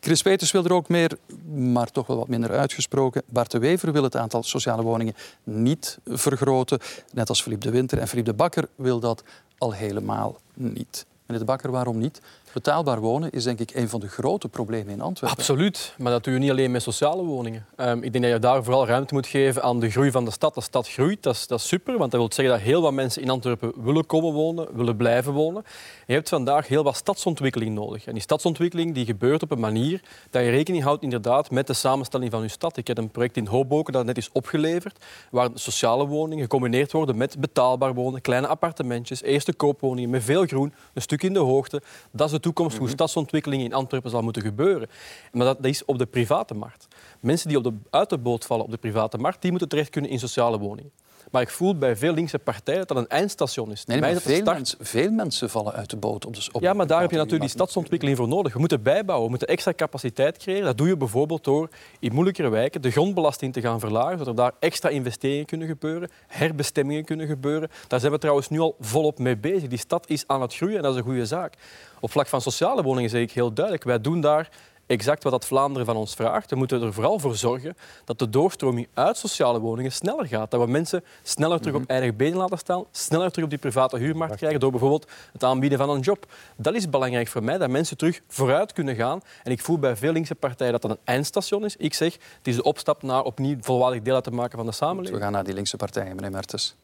Chris Peters wil er ook meer, maar toch wel wat minder uitgesproken. Bart de Wever wil het aantal sociale woningen niet vergroten. Net als Philippe de Winter. En Philippe de Bakker wil dat al helemaal niet. Meneer de Bakker, waarom niet? Betaalbaar wonen is denk ik een van de grote problemen in Antwerpen. Absoluut, maar dat doe je niet alleen met sociale woningen. Ehm, ik denk dat je daar vooral ruimte moet geven aan de groei van de stad. De stad groeit, dat is, dat is super, want dat wil zeggen dat heel wat mensen in Antwerpen willen komen wonen, willen blijven wonen. Je hebt vandaag heel wat stadsontwikkeling nodig. En die stadsontwikkeling die gebeurt op een manier dat je rekening houdt inderdaad met de samenstelling van je stad. Ik heb een project in Hoboken dat net is opgeleverd, waar sociale woningen gecombineerd worden met betaalbaar wonen, kleine appartementjes, eerste koopwoningen met veel groen, een stuk in de hoogte. Dat is de toekomst hoe stadsontwikkeling in Antwerpen zal moeten gebeuren. Maar dat, dat is op de private markt. Mensen die op de, uit de boot vallen op de private markt, die moeten terecht kunnen in sociale woningen. Maar ik voel bij veel linkse partijen dat dat een eindstation is. Nee, maar veel, mensen, veel mensen vallen uit de boot op de op ja, maar daar heb je natuurlijk die stadsontwikkeling voor nodig. We moeten bijbouwen, we moeten extra capaciteit creëren. Dat doe je bijvoorbeeld door in moeilijkere wijken de grondbelasting te gaan verlagen, zodat er daar extra investeringen kunnen gebeuren, herbestemmingen kunnen gebeuren. Daar zijn we trouwens nu al volop mee bezig. Die stad is aan het groeien en dat is een goede zaak. Op vlak van sociale woningen zeg ik heel duidelijk, wij doen daar exact wat dat Vlaanderen van ons vraagt. We moeten er vooral voor zorgen dat de doorstroming uit sociale woningen sneller gaat. Dat we mensen sneller terug op eigen benen laten staan, sneller terug op die private huurmarkt krijgen door bijvoorbeeld het aanbieden van een job. Dat is belangrijk voor mij, dat mensen terug vooruit kunnen gaan. En ik voel bij veel linkse partijen dat dat een eindstation is. Ik zeg, het is de opstap naar opnieuw volwaardig deel uit te maken van de samenleving. We gaan naar die linkse partijen, meneer Mertens.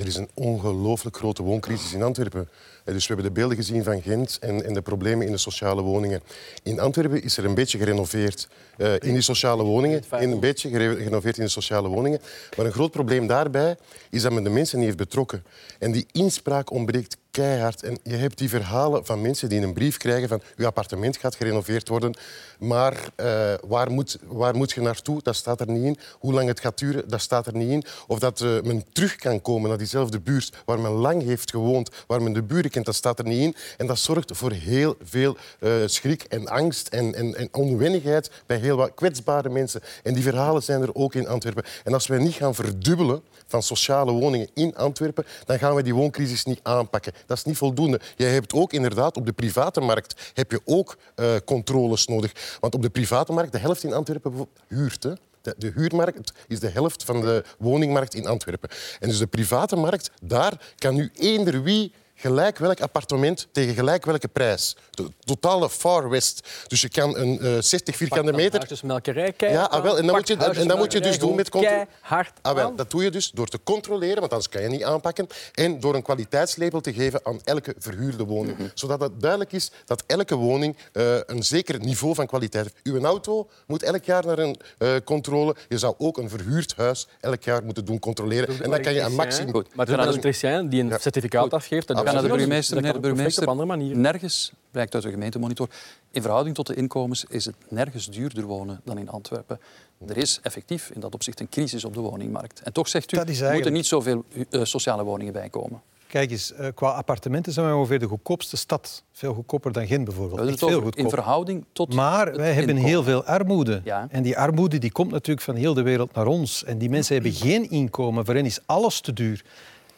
Er is een ongelooflijk grote wooncrisis in Antwerpen. Eh, Dus we hebben de beelden gezien van Gent en, en de problemen in de sociale woningen. In Antwerpen is er een beetje gerenoveerd eh, in die sociale woningen. In een beetje gere- gerenoveerd in de sociale woningen. Maar een groot probleem daarbij is dat men de mensen niet heeft betrokken. En die inspraak ontbreekt En je hebt die verhalen van mensen die een brief krijgen van uw appartement gaat gerenoveerd worden, maar eh, waar, moet, waar moet je naartoe? Dat staat er niet in. Hoe lang het gaat duren? Dat staat er niet in. Of dat eh, men terug kan komen naar diezelfde buurt waar men lang heeft gewoond, waar men de buren kent, dat staat er niet in. En dat zorgt voor heel veel eh, schrik en angst en, en, en onwennigheid bij heel wat kwetsbare mensen. En die verhalen zijn er ook in Antwerpen. En als wij niet gaan verdubbelen van sociale woningen in Antwerpen, dan gaan we die wooncrisis niet aanpakken. Dat is niet voldoende. Je hebt ook inderdaad op de private markt heb je ook eh, controles nodig. Want op de private markt, de helft in Antwerpen huurt. Hè. De, de huurmarkt is de helft van de woningmarkt in Antwerpen. En dus de private markt, daar kan nu eender wie gelijk welk appartement tegen gelijk welke prijs. De totale Far West. Dus je kan een eh 60 vierkante meter... Huisjesmelkerij, Ja, ah, wel, en dan moet, je, en dan moet je dus doen met controle. Hard Ah, wel, dat doe je dus door te controleren, want anders kan je niet aanpakken. En door een kwaliteitslabel te geven aan elke verhuurde woning. Zodat het duidelijk is dat elke woning eh, een zeker niveau van kwaliteit heeft. Uw auto moet elk jaar naar een eh, controle. Je zou ook een verhuurd huis elk jaar moeten doen controleren. En dan kan je een maximum... Maar er is een elektricien die een certificaat afgeeft. Gaan naar de burgemeester. De burgemeester, op andere manier. nergens, blijkt uit de gemeentemonitor, in verhouding tot de inkomens is het nergens duurder wonen dan in Antwerpen. Er is effectief in dat opzicht een crisis op de woningmarkt. En toch zegt u, er moeten niet zoveel eh, sociale woningen bijkomen. Kijk eens, eh, qua appartementen zijn wij ongeveer de goedkoopste stad. Veel goedkoper dan Gent bijvoorbeeld. Veel in verhouding tot Maar wij hebben inkomen. heel veel armoede. Ja. En die armoede die komt natuurlijk van heel de wereld naar ons. En die mensen hebben geen inkomen. Voor hen is alles te duur.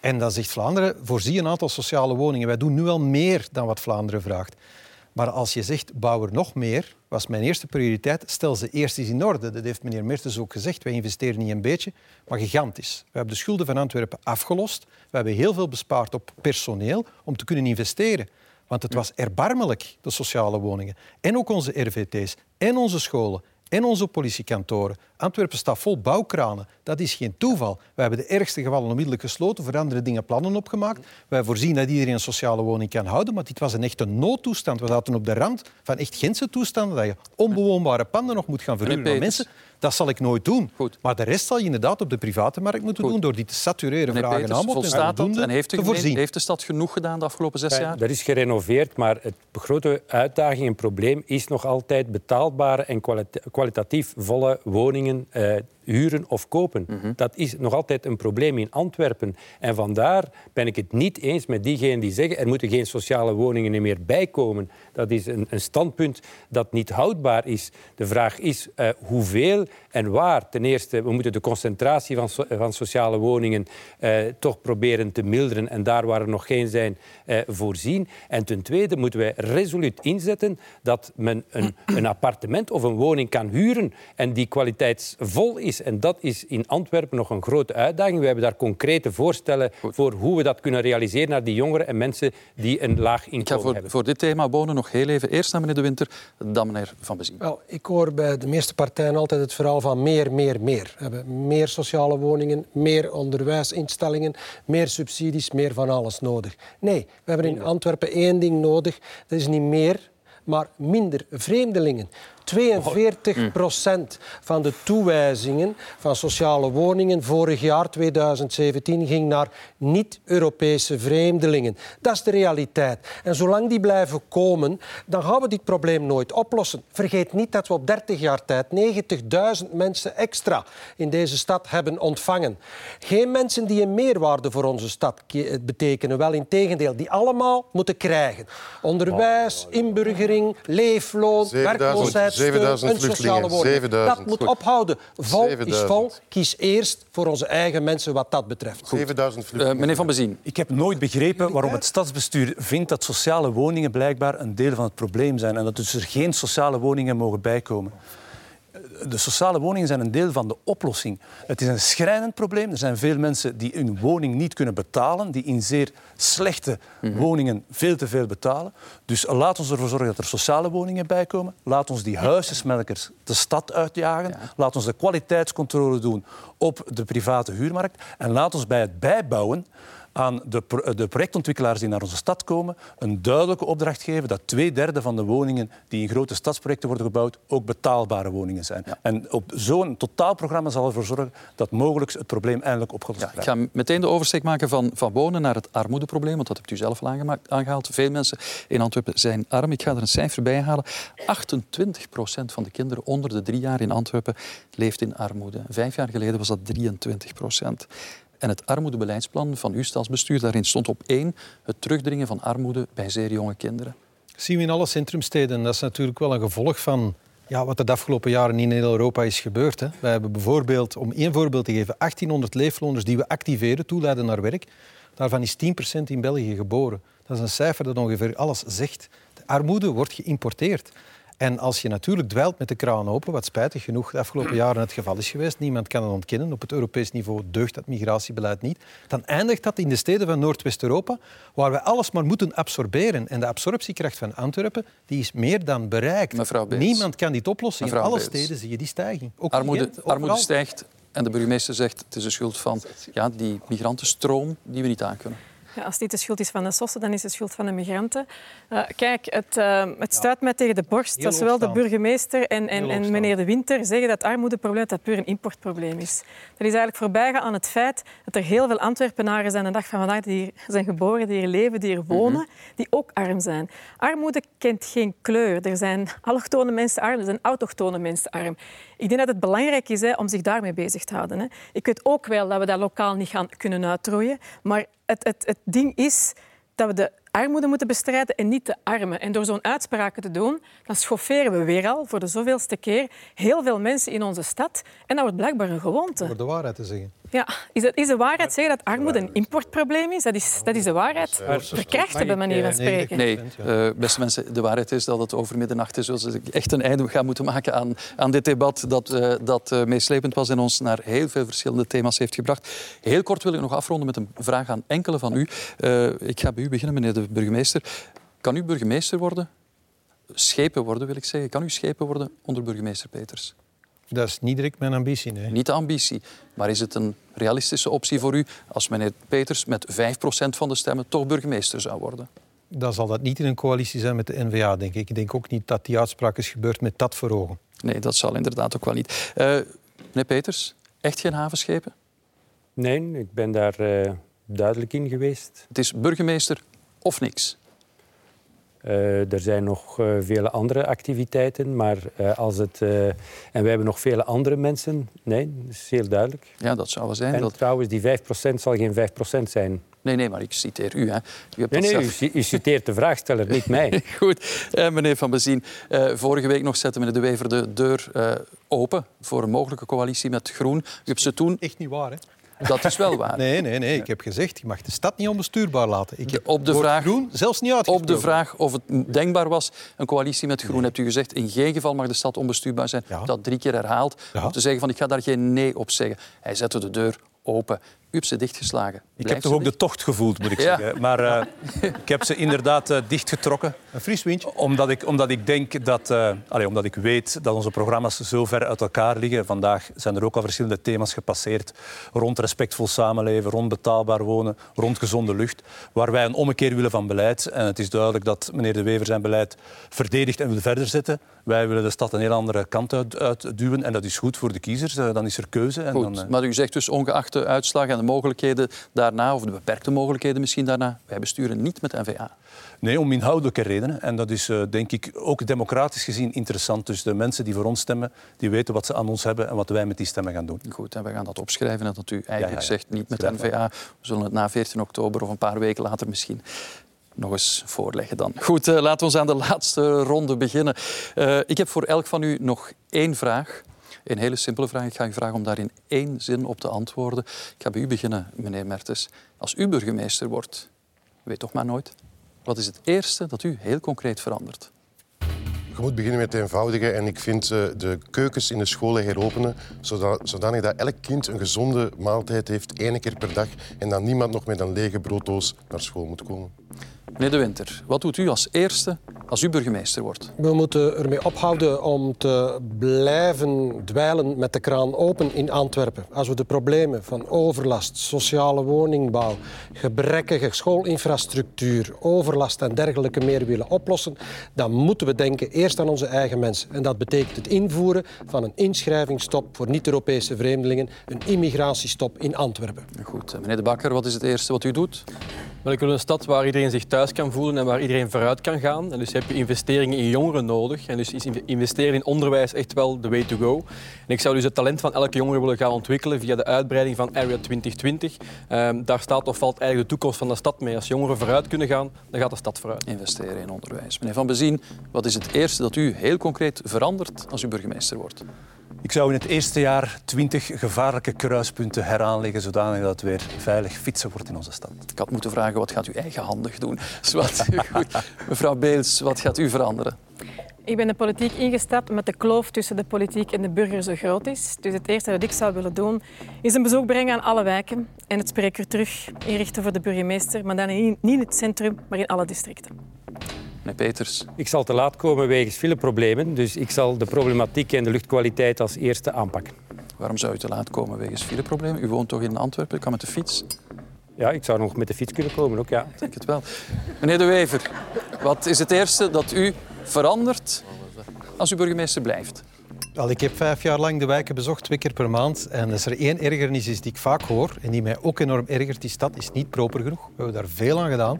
En dan zegt Vlaanderen, voorzie een aantal sociale woningen. Wij doen nu al meer dan wat Vlaanderen vraagt. Maar als je zegt, bouw er nog meer, was mijn eerste prioriteit, stel ze eerst eens in orde. Dat heeft meneer Mertens ook gezegd. Wij investeren niet een beetje, maar gigantisch. We hebben de schulden van Antwerpen afgelost. We hebben heel veel bespaard op personeel om te kunnen investeren. Want het was erbarmelijk, de sociale woningen. En ook onze RVT's, en onze scholen, en onze politiekantoren. Antwerpen staat vol bouwkranen. Dat is geen toeval. We hebben de ergste gevallen onmiddellijk gesloten, voor andere dingen plannen opgemaakt. Wij voorzien dat iedereen een sociale woning kan houden, maar dit was een echte noodtoestand. We zaten op de rand van echt Gentse toestanden, dat je onbewoonbare panden nog moet gaan verhuren aan mensen. Dat zal ik nooit doen. Maar de rest zal je inderdaad op de private markt moeten doen, door die te satureren, Meneer vragen Peters, aanbod en dat? heeft de, gemeente- heeft de stad genoeg gedaan de afgelopen zes jaar? Er is gerenoveerd, maar het grote uitdaging en probleem is nog altijd betaalbare en kwalita- kwalitatief volle woningen eh, huren of kopen. Dat is nog altijd een probleem in Antwerpen. En vandaar ben ik het niet eens met diegenen die zeggen er moeten geen sociale woningen meer bijkomen. Dat is een, een standpunt dat niet houdbaar is. De vraag is eh, hoeveel en waar. Ten eerste, we moeten de concentratie van, so- van sociale woningen eh, toch proberen te milderen en daar waar er nog geen zijn, eh, voorzien. En ten tweede moeten wij resoluut inzetten dat men een, een appartement of een woning kan huren en die kwaliteitsvol is. En dat is in Antwerpen nog een grote uitdaging. We hebben daar concrete voorstellen voor hoe we dat kunnen realiseren naar die jongeren en mensen die een laag Ik ga inkomen voor, hebben. voor dit thema wonen nog heel even. Eerst naar meneer De Winter, dan meneer Van Bezien. Wel, ik hoor bij de meeste partijen altijd het verhaal van meer, meer, meer. We hebben meer sociale woningen, meer onderwijsinstellingen, meer subsidies, meer van alles nodig. Nee, we hebben in Antwerpen één ding nodig. Dat is niet meer, maar minder vreemdelingen. 42 procent van de toewijzingen van sociale woningen vorig jaar, 2017, ging naar niet-Europese vreemdelingen. Dat is de realiteit. En zolang die blijven komen, dan gaan we dit probleem nooit oplossen. Vergeet niet dat we op 30 jaar tijd 90.000 mensen extra in deze stad hebben ontvangen. Geen mensen die een meerwaarde voor onze stad ke- betekenen, wel in tegendeel, die allemaal moeten krijgen. Onderwijs, inburgering, leefloon, 7000 werkloosheid, 7000 steun, een sociale vluchtelingen, woning. 7000. Dat moet Goed. ophouden. Vol is 7000. vol. Kies eerst voor onze eigen mensen wat dat betreft. 7000 vluchtelingen. meneer Van Bezien. Ik heb nooit begrepen waarom het stadsbestuur vindt dat sociale woningen blijkbaar een deel van het probleem zijn en dat dus er geen sociale woningen mogen bijkomen. De sociale woningen zijn een deel van de oplossing. Het is een schrijnend probleem. Er zijn veel mensen die hun woning niet kunnen betalen, die in zeer slechte woningen veel te veel betalen. Dus laat ons ervoor zorgen dat er sociale woningen bijkomen. Laat ons die huisjesmelkers de stad uitjagen. Laat ons de kwaliteitscontrole doen op de private huurmarkt. En laat ons bij het bijbouwen aan de, pro- de projectontwikkelaars die naar onze stad komen een duidelijke opdracht geven dat twee derde van de woningen die in grote stadsprojecten worden gebouwd ook betaalbare woningen zijn. En op zo'n totaalprogramma zal ervoor zorgen dat mogelijk het probleem eindelijk opgelost Ik wordt. ga meteen de oversteek maken van, van wonen naar het armoedeprobleem, want dat hebt u zelf al aangehaald. Veel mensen in Antwerpen zijn arm. Ik ga er een cijfer bij halen. 28 procent van de kinderen onder de drie jaar in Antwerpen leeft in armoede. Vijf jaar geleden was dat 23 procent. En het armoedebeleidsplan van uw stadsbestuur, daarin stond op één het terugdringen van armoede bij zeer jonge kinderen. zien we in alle centrumsteden. Dat is natuurlijk wel een gevolg van ja, wat er de afgelopen jaren in heel Europa is gebeurd. Hè. Wij hebben bijvoorbeeld, om één voorbeeld te geven, 1800 leefloners die we activeren, toeleiden naar werk. Daarvan is 10% in België geboren. Dat is een cijfer dat ongeveer alles zegt. De armoede wordt geïmporteerd. En als je natuurlijk dweilt met de kraan open, wat spijtig genoeg de afgelopen jaren het geval is geweest, niemand kan het ontkennen, op het Europees niveau deugt dat migratiebeleid niet, dan eindigt dat in de steden van Noordwest-Europa, waar we alles maar moeten absorberen. En de absorptiekracht van Antwerpen die is meer dan bereikt. Niemand kan dit oplossen. Mevrouw in alle steden zie je die stijging. Ook Armoede, Gent, armoede stijgt en de burgemeester zegt het is de schuld van ja, die migrantenstroom die we niet aankunnen. Ja, als niet de schuld is van de sossen, dan is het de schuld van de migranten. Eh, kijk, het, eh, het stuit mij tegen de borst dat zowel de burgemeester en, en, en meneer De Winter zeggen dat het armoedeprobleem dat puur een importprobleem is. Dat is eigenlijk voorbijgaan aan het feit dat er heel veel Antwerpenaren zijn de dag van vandaag die hier zijn geboren, die hier leven, die hier wonen, die ook arm zijn. Armoede kent geen kleur. Er zijn allochtone mensen arm, er zijn autochtone mensen arm. Ik denk dat het belangrijk is hè, om zich daarmee bezig te houden. Hè. Ik weet ook wel dat we dat lokaal niet gaan kunnen uitroeien, maar het, het, het ding is dat we de armoede moeten bestrijden en niet de armen. En door zo'n uitspraken te doen, dan schofferen we weer al voor de zoveelste keer heel veel mensen in onze stad. En dat wordt blijkbaar een gewoonte. Voor de waarheid te zeggen. Ja, is, het, is de waarheid zeggen dat armoede een importprobleem is? Dat is, dat is de waarheid. Verkrachten, bij manier van spreken. Nee, eh, beste mensen, de waarheid is dat het over middernacht is. Dus ik echt een einde gaan moeten maken aan, aan dit debat dat, eh, dat eh, meeslepend was en ons naar heel veel verschillende thema's heeft gebracht. Heel kort wil ik nog afronden met een vraag aan enkele van u. Eh, ik ga bij u beginnen, meneer de burgemeester. Kan u burgemeester worden? Schepen worden, wil ik zeggen. Kan u schepen worden onder burgemeester Peters? Dat is niet direct mijn ambitie, nee. Niet de ambitie, maar is het een realistische optie voor u als meneer Peters met 5% van de stemmen toch burgemeester zou worden? Dan zal dat niet in een coalitie zijn met de N-VA, denk ik. Ik denk ook niet dat die uitspraak is gebeurd met dat voor ogen. Nee, dat zal inderdaad ook wel niet. Eh, meneer Peters, echt geen havenschepen? Nee, ik ben daar eh, duidelijk in geweest. Het is burgemeester of niks? Eh, er zijn nog eh, vele andere activiteiten, maar eh, als het... eh, en we hebben nog vele andere mensen. Nee, dat is heel duidelijk. Ja, dat zou wel zijn. En dat... trouwens, die 5% zal geen 5% zijn. Nee, nee, maar ik citeer u. Hè. U hebt Nee, nee, zelf- u, u citeert de vraagsteller, niet mij. Goed, Eh, meneer Van Bezien. eh, vorige week nog zette meneer De Wever de deur eh, open voor een mogelijke coalitie met Groen. U hebt ze toen... Echt niet waar, hè? Dat is wel waar. Nee, nee, nee. Ik heb gezegd, je mag de stad niet onbestuurbaar laten. Ik heb Op de, vraag, groen zelfs niet uitgesproken. op de vraag of het denkbaar was, een coalitie met Groen, hebt u gezegd, in geen geval mag de stad onbestuurbaar zijn. Dat drie keer herhaald. Om te zeggen van, ik ga daar geen nee op zeggen. Hij zette de deur open. U hebt ze dichtgeslagen. Ik heb toch ook de tocht gevoeld, moet ik Ja. zeggen. Maar eh, ik heb ze inderdaad eh, dichtgetrokken. Een fris windje. Omdat ik, omdat ik denk dat... eh, allee, omdat ik weet dat onze programma's zo ver uit elkaar liggen. Vandaag zijn er ook al verschillende thema's gepasseerd. Rond respectvol samenleven, rond betaalbaar wonen, rond gezonde lucht. Waar wij een ommekeer willen van beleid. En het is duidelijk dat meneer De Wever zijn beleid verdedigt en wil verder zetten. Wij willen de stad een heel andere kant uit, uitduwen. En dat is goed voor de kiezers. Dan is er keuze. En Goed, dan, maar u zegt dus ongeacht de uitslag en de mogelijkheden daarna, of de beperkte mogelijkheden misschien daarna, wij besturen niet met NVA. Nee, om inhoudelijke redenen. En dat is eh, denk ik ook democratisch gezien interessant. Dus de mensen die voor ons stemmen, die weten wat ze aan ons hebben en wat wij met die stemmen gaan doen. Goed, en we gaan dat opschrijven. En dat u eigenlijk ja, ja. zegt niet met NVA. We zullen het na 14 oktober of een paar weken later misschien nog eens voorleggen dan. Goed, uh, laten we aan de laatste ronde beginnen. Uh, ik heb voor elk van u nog één vraag. Een hele simpele vraag. Ik ga u vragen om daar in één zin op te antwoorden. Ik ga bij u beginnen, meneer Mertens. Als u burgemeester wordt, weet toch maar nooit, wat is het eerste dat u heel concreet verandert? Je moet beginnen met het eenvoudige. En ik vind uh, de keukens in de scholen heropenen, zodanig dat elk kind een gezonde maaltijd heeft, één keer per dag. En dat niemand nog met een lege brooddoos naar school moet komen. Meneer De Winter, wat doet u als eerste als u burgemeester wordt? We moeten ermee ophouden om te blijven dweilen met de kraan open in Antwerpen. Als we de problemen van overlast, sociale woningbouw, gebrekkige schoolinfrastructuur, overlast en dergelijke meer willen oplossen, dan moeten we denken eerst aan onze eigen mensen. En dat betekent het invoeren van een inschrijvingsstop voor niet-Europese vreemdelingen, een immigratiestop in Antwerpen. Goed, meneer De Bakker, wat is het eerste wat u doet? Wel, ik wil een stad waar iedereen zich thuis kan voelen en waar iedereen vooruit kan gaan. En dus heb je investeringen in jongeren nodig. En dus is investeren in onderwijs echt wel de way to go. En ik zou dus het talent van elke jongere willen gaan ontwikkelen via de uitbreiding van Area 2020. Um, daar staat of valt eigenlijk de toekomst van de stad mee. Als jongeren vooruit kunnen gaan, dan gaat de stad vooruit. Investeren in onderwijs. Meneer Van Bezien, wat is het eerste dat u heel concreet verandert als u burgemeester wordt? Ik zou in het eerste jaar twintig gevaarlijke kruispunten heraanleggen, zodanig dat het weer veilig fietsen wordt in onze stad. Ik had moeten vragen, wat gaat u eigenhandig doen? Zwat, goed. Mevrouw Beels, wat gaat u veranderen? Ik ben de politiek ingestapt omdat de kloof tussen de politiek en de burger zo groot is. Dus het eerste wat ik zou willen doen, is een bezoek brengen aan alle wijken en het spreker terug inrichten voor de burgemeester, maar dan niet in het centrum, maar in alle districten. Meneer Peters. Ik zal te laat komen wegens fileproblemen, dus ik zal de problematiek en de luchtkwaliteit als eerste aanpakken. Waarom zou u te laat komen wegens fileproblemen? U woont toch in Antwerpen? Ik kan met de fiets? Ja, ik zou nog met de fiets kunnen komen ook, ja. Ik denk het wel. Meneer De Wever, wat is het eerste dat u verandert als u burgemeester blijft? Wel, ik heb vijf jaar lang de wijken bezocht, twee keer per maand. En als er één ergernis is die ik vaak hoor en die mij ook enorm ergert, die stad is niet proper genoeg. We hebben daar veel aan gedaan.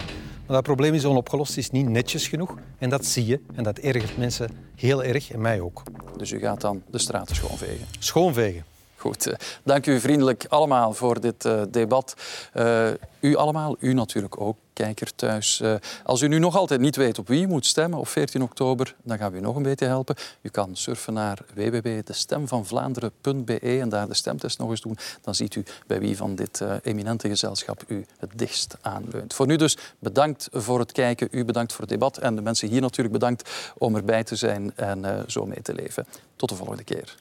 Maar dat probleem is onopgelost, is niet netjes genoeg. En dat zie je. En dat ergert mensen heel erg en mij ook. Dus u gaat dan de straten schoonvegen? Schoonvegen. Goed, eh, dank u vriendelijk allemaal voor dit uh, debat. Uh, u allemaal, u natuurlijk ook, kijker thuis. Uh, als u nu nog altijd niet weet op wie u moet stemmen op 14 oktober, dan gaan we u nog een beetje helpen. U kan surfen naar www.destemvanvlaanderen.be en daar de stemtest nog eens doen. Dan ziet u bij wie van dit eminente gezelschap u het dichtst aanleunt. Voor nu dus bedankt voor het kijken, u bedankt voor het debat en de mensen hier natuurlijk bedankt om erbij te zijn en zo mee te leven. Tot de volgende keer.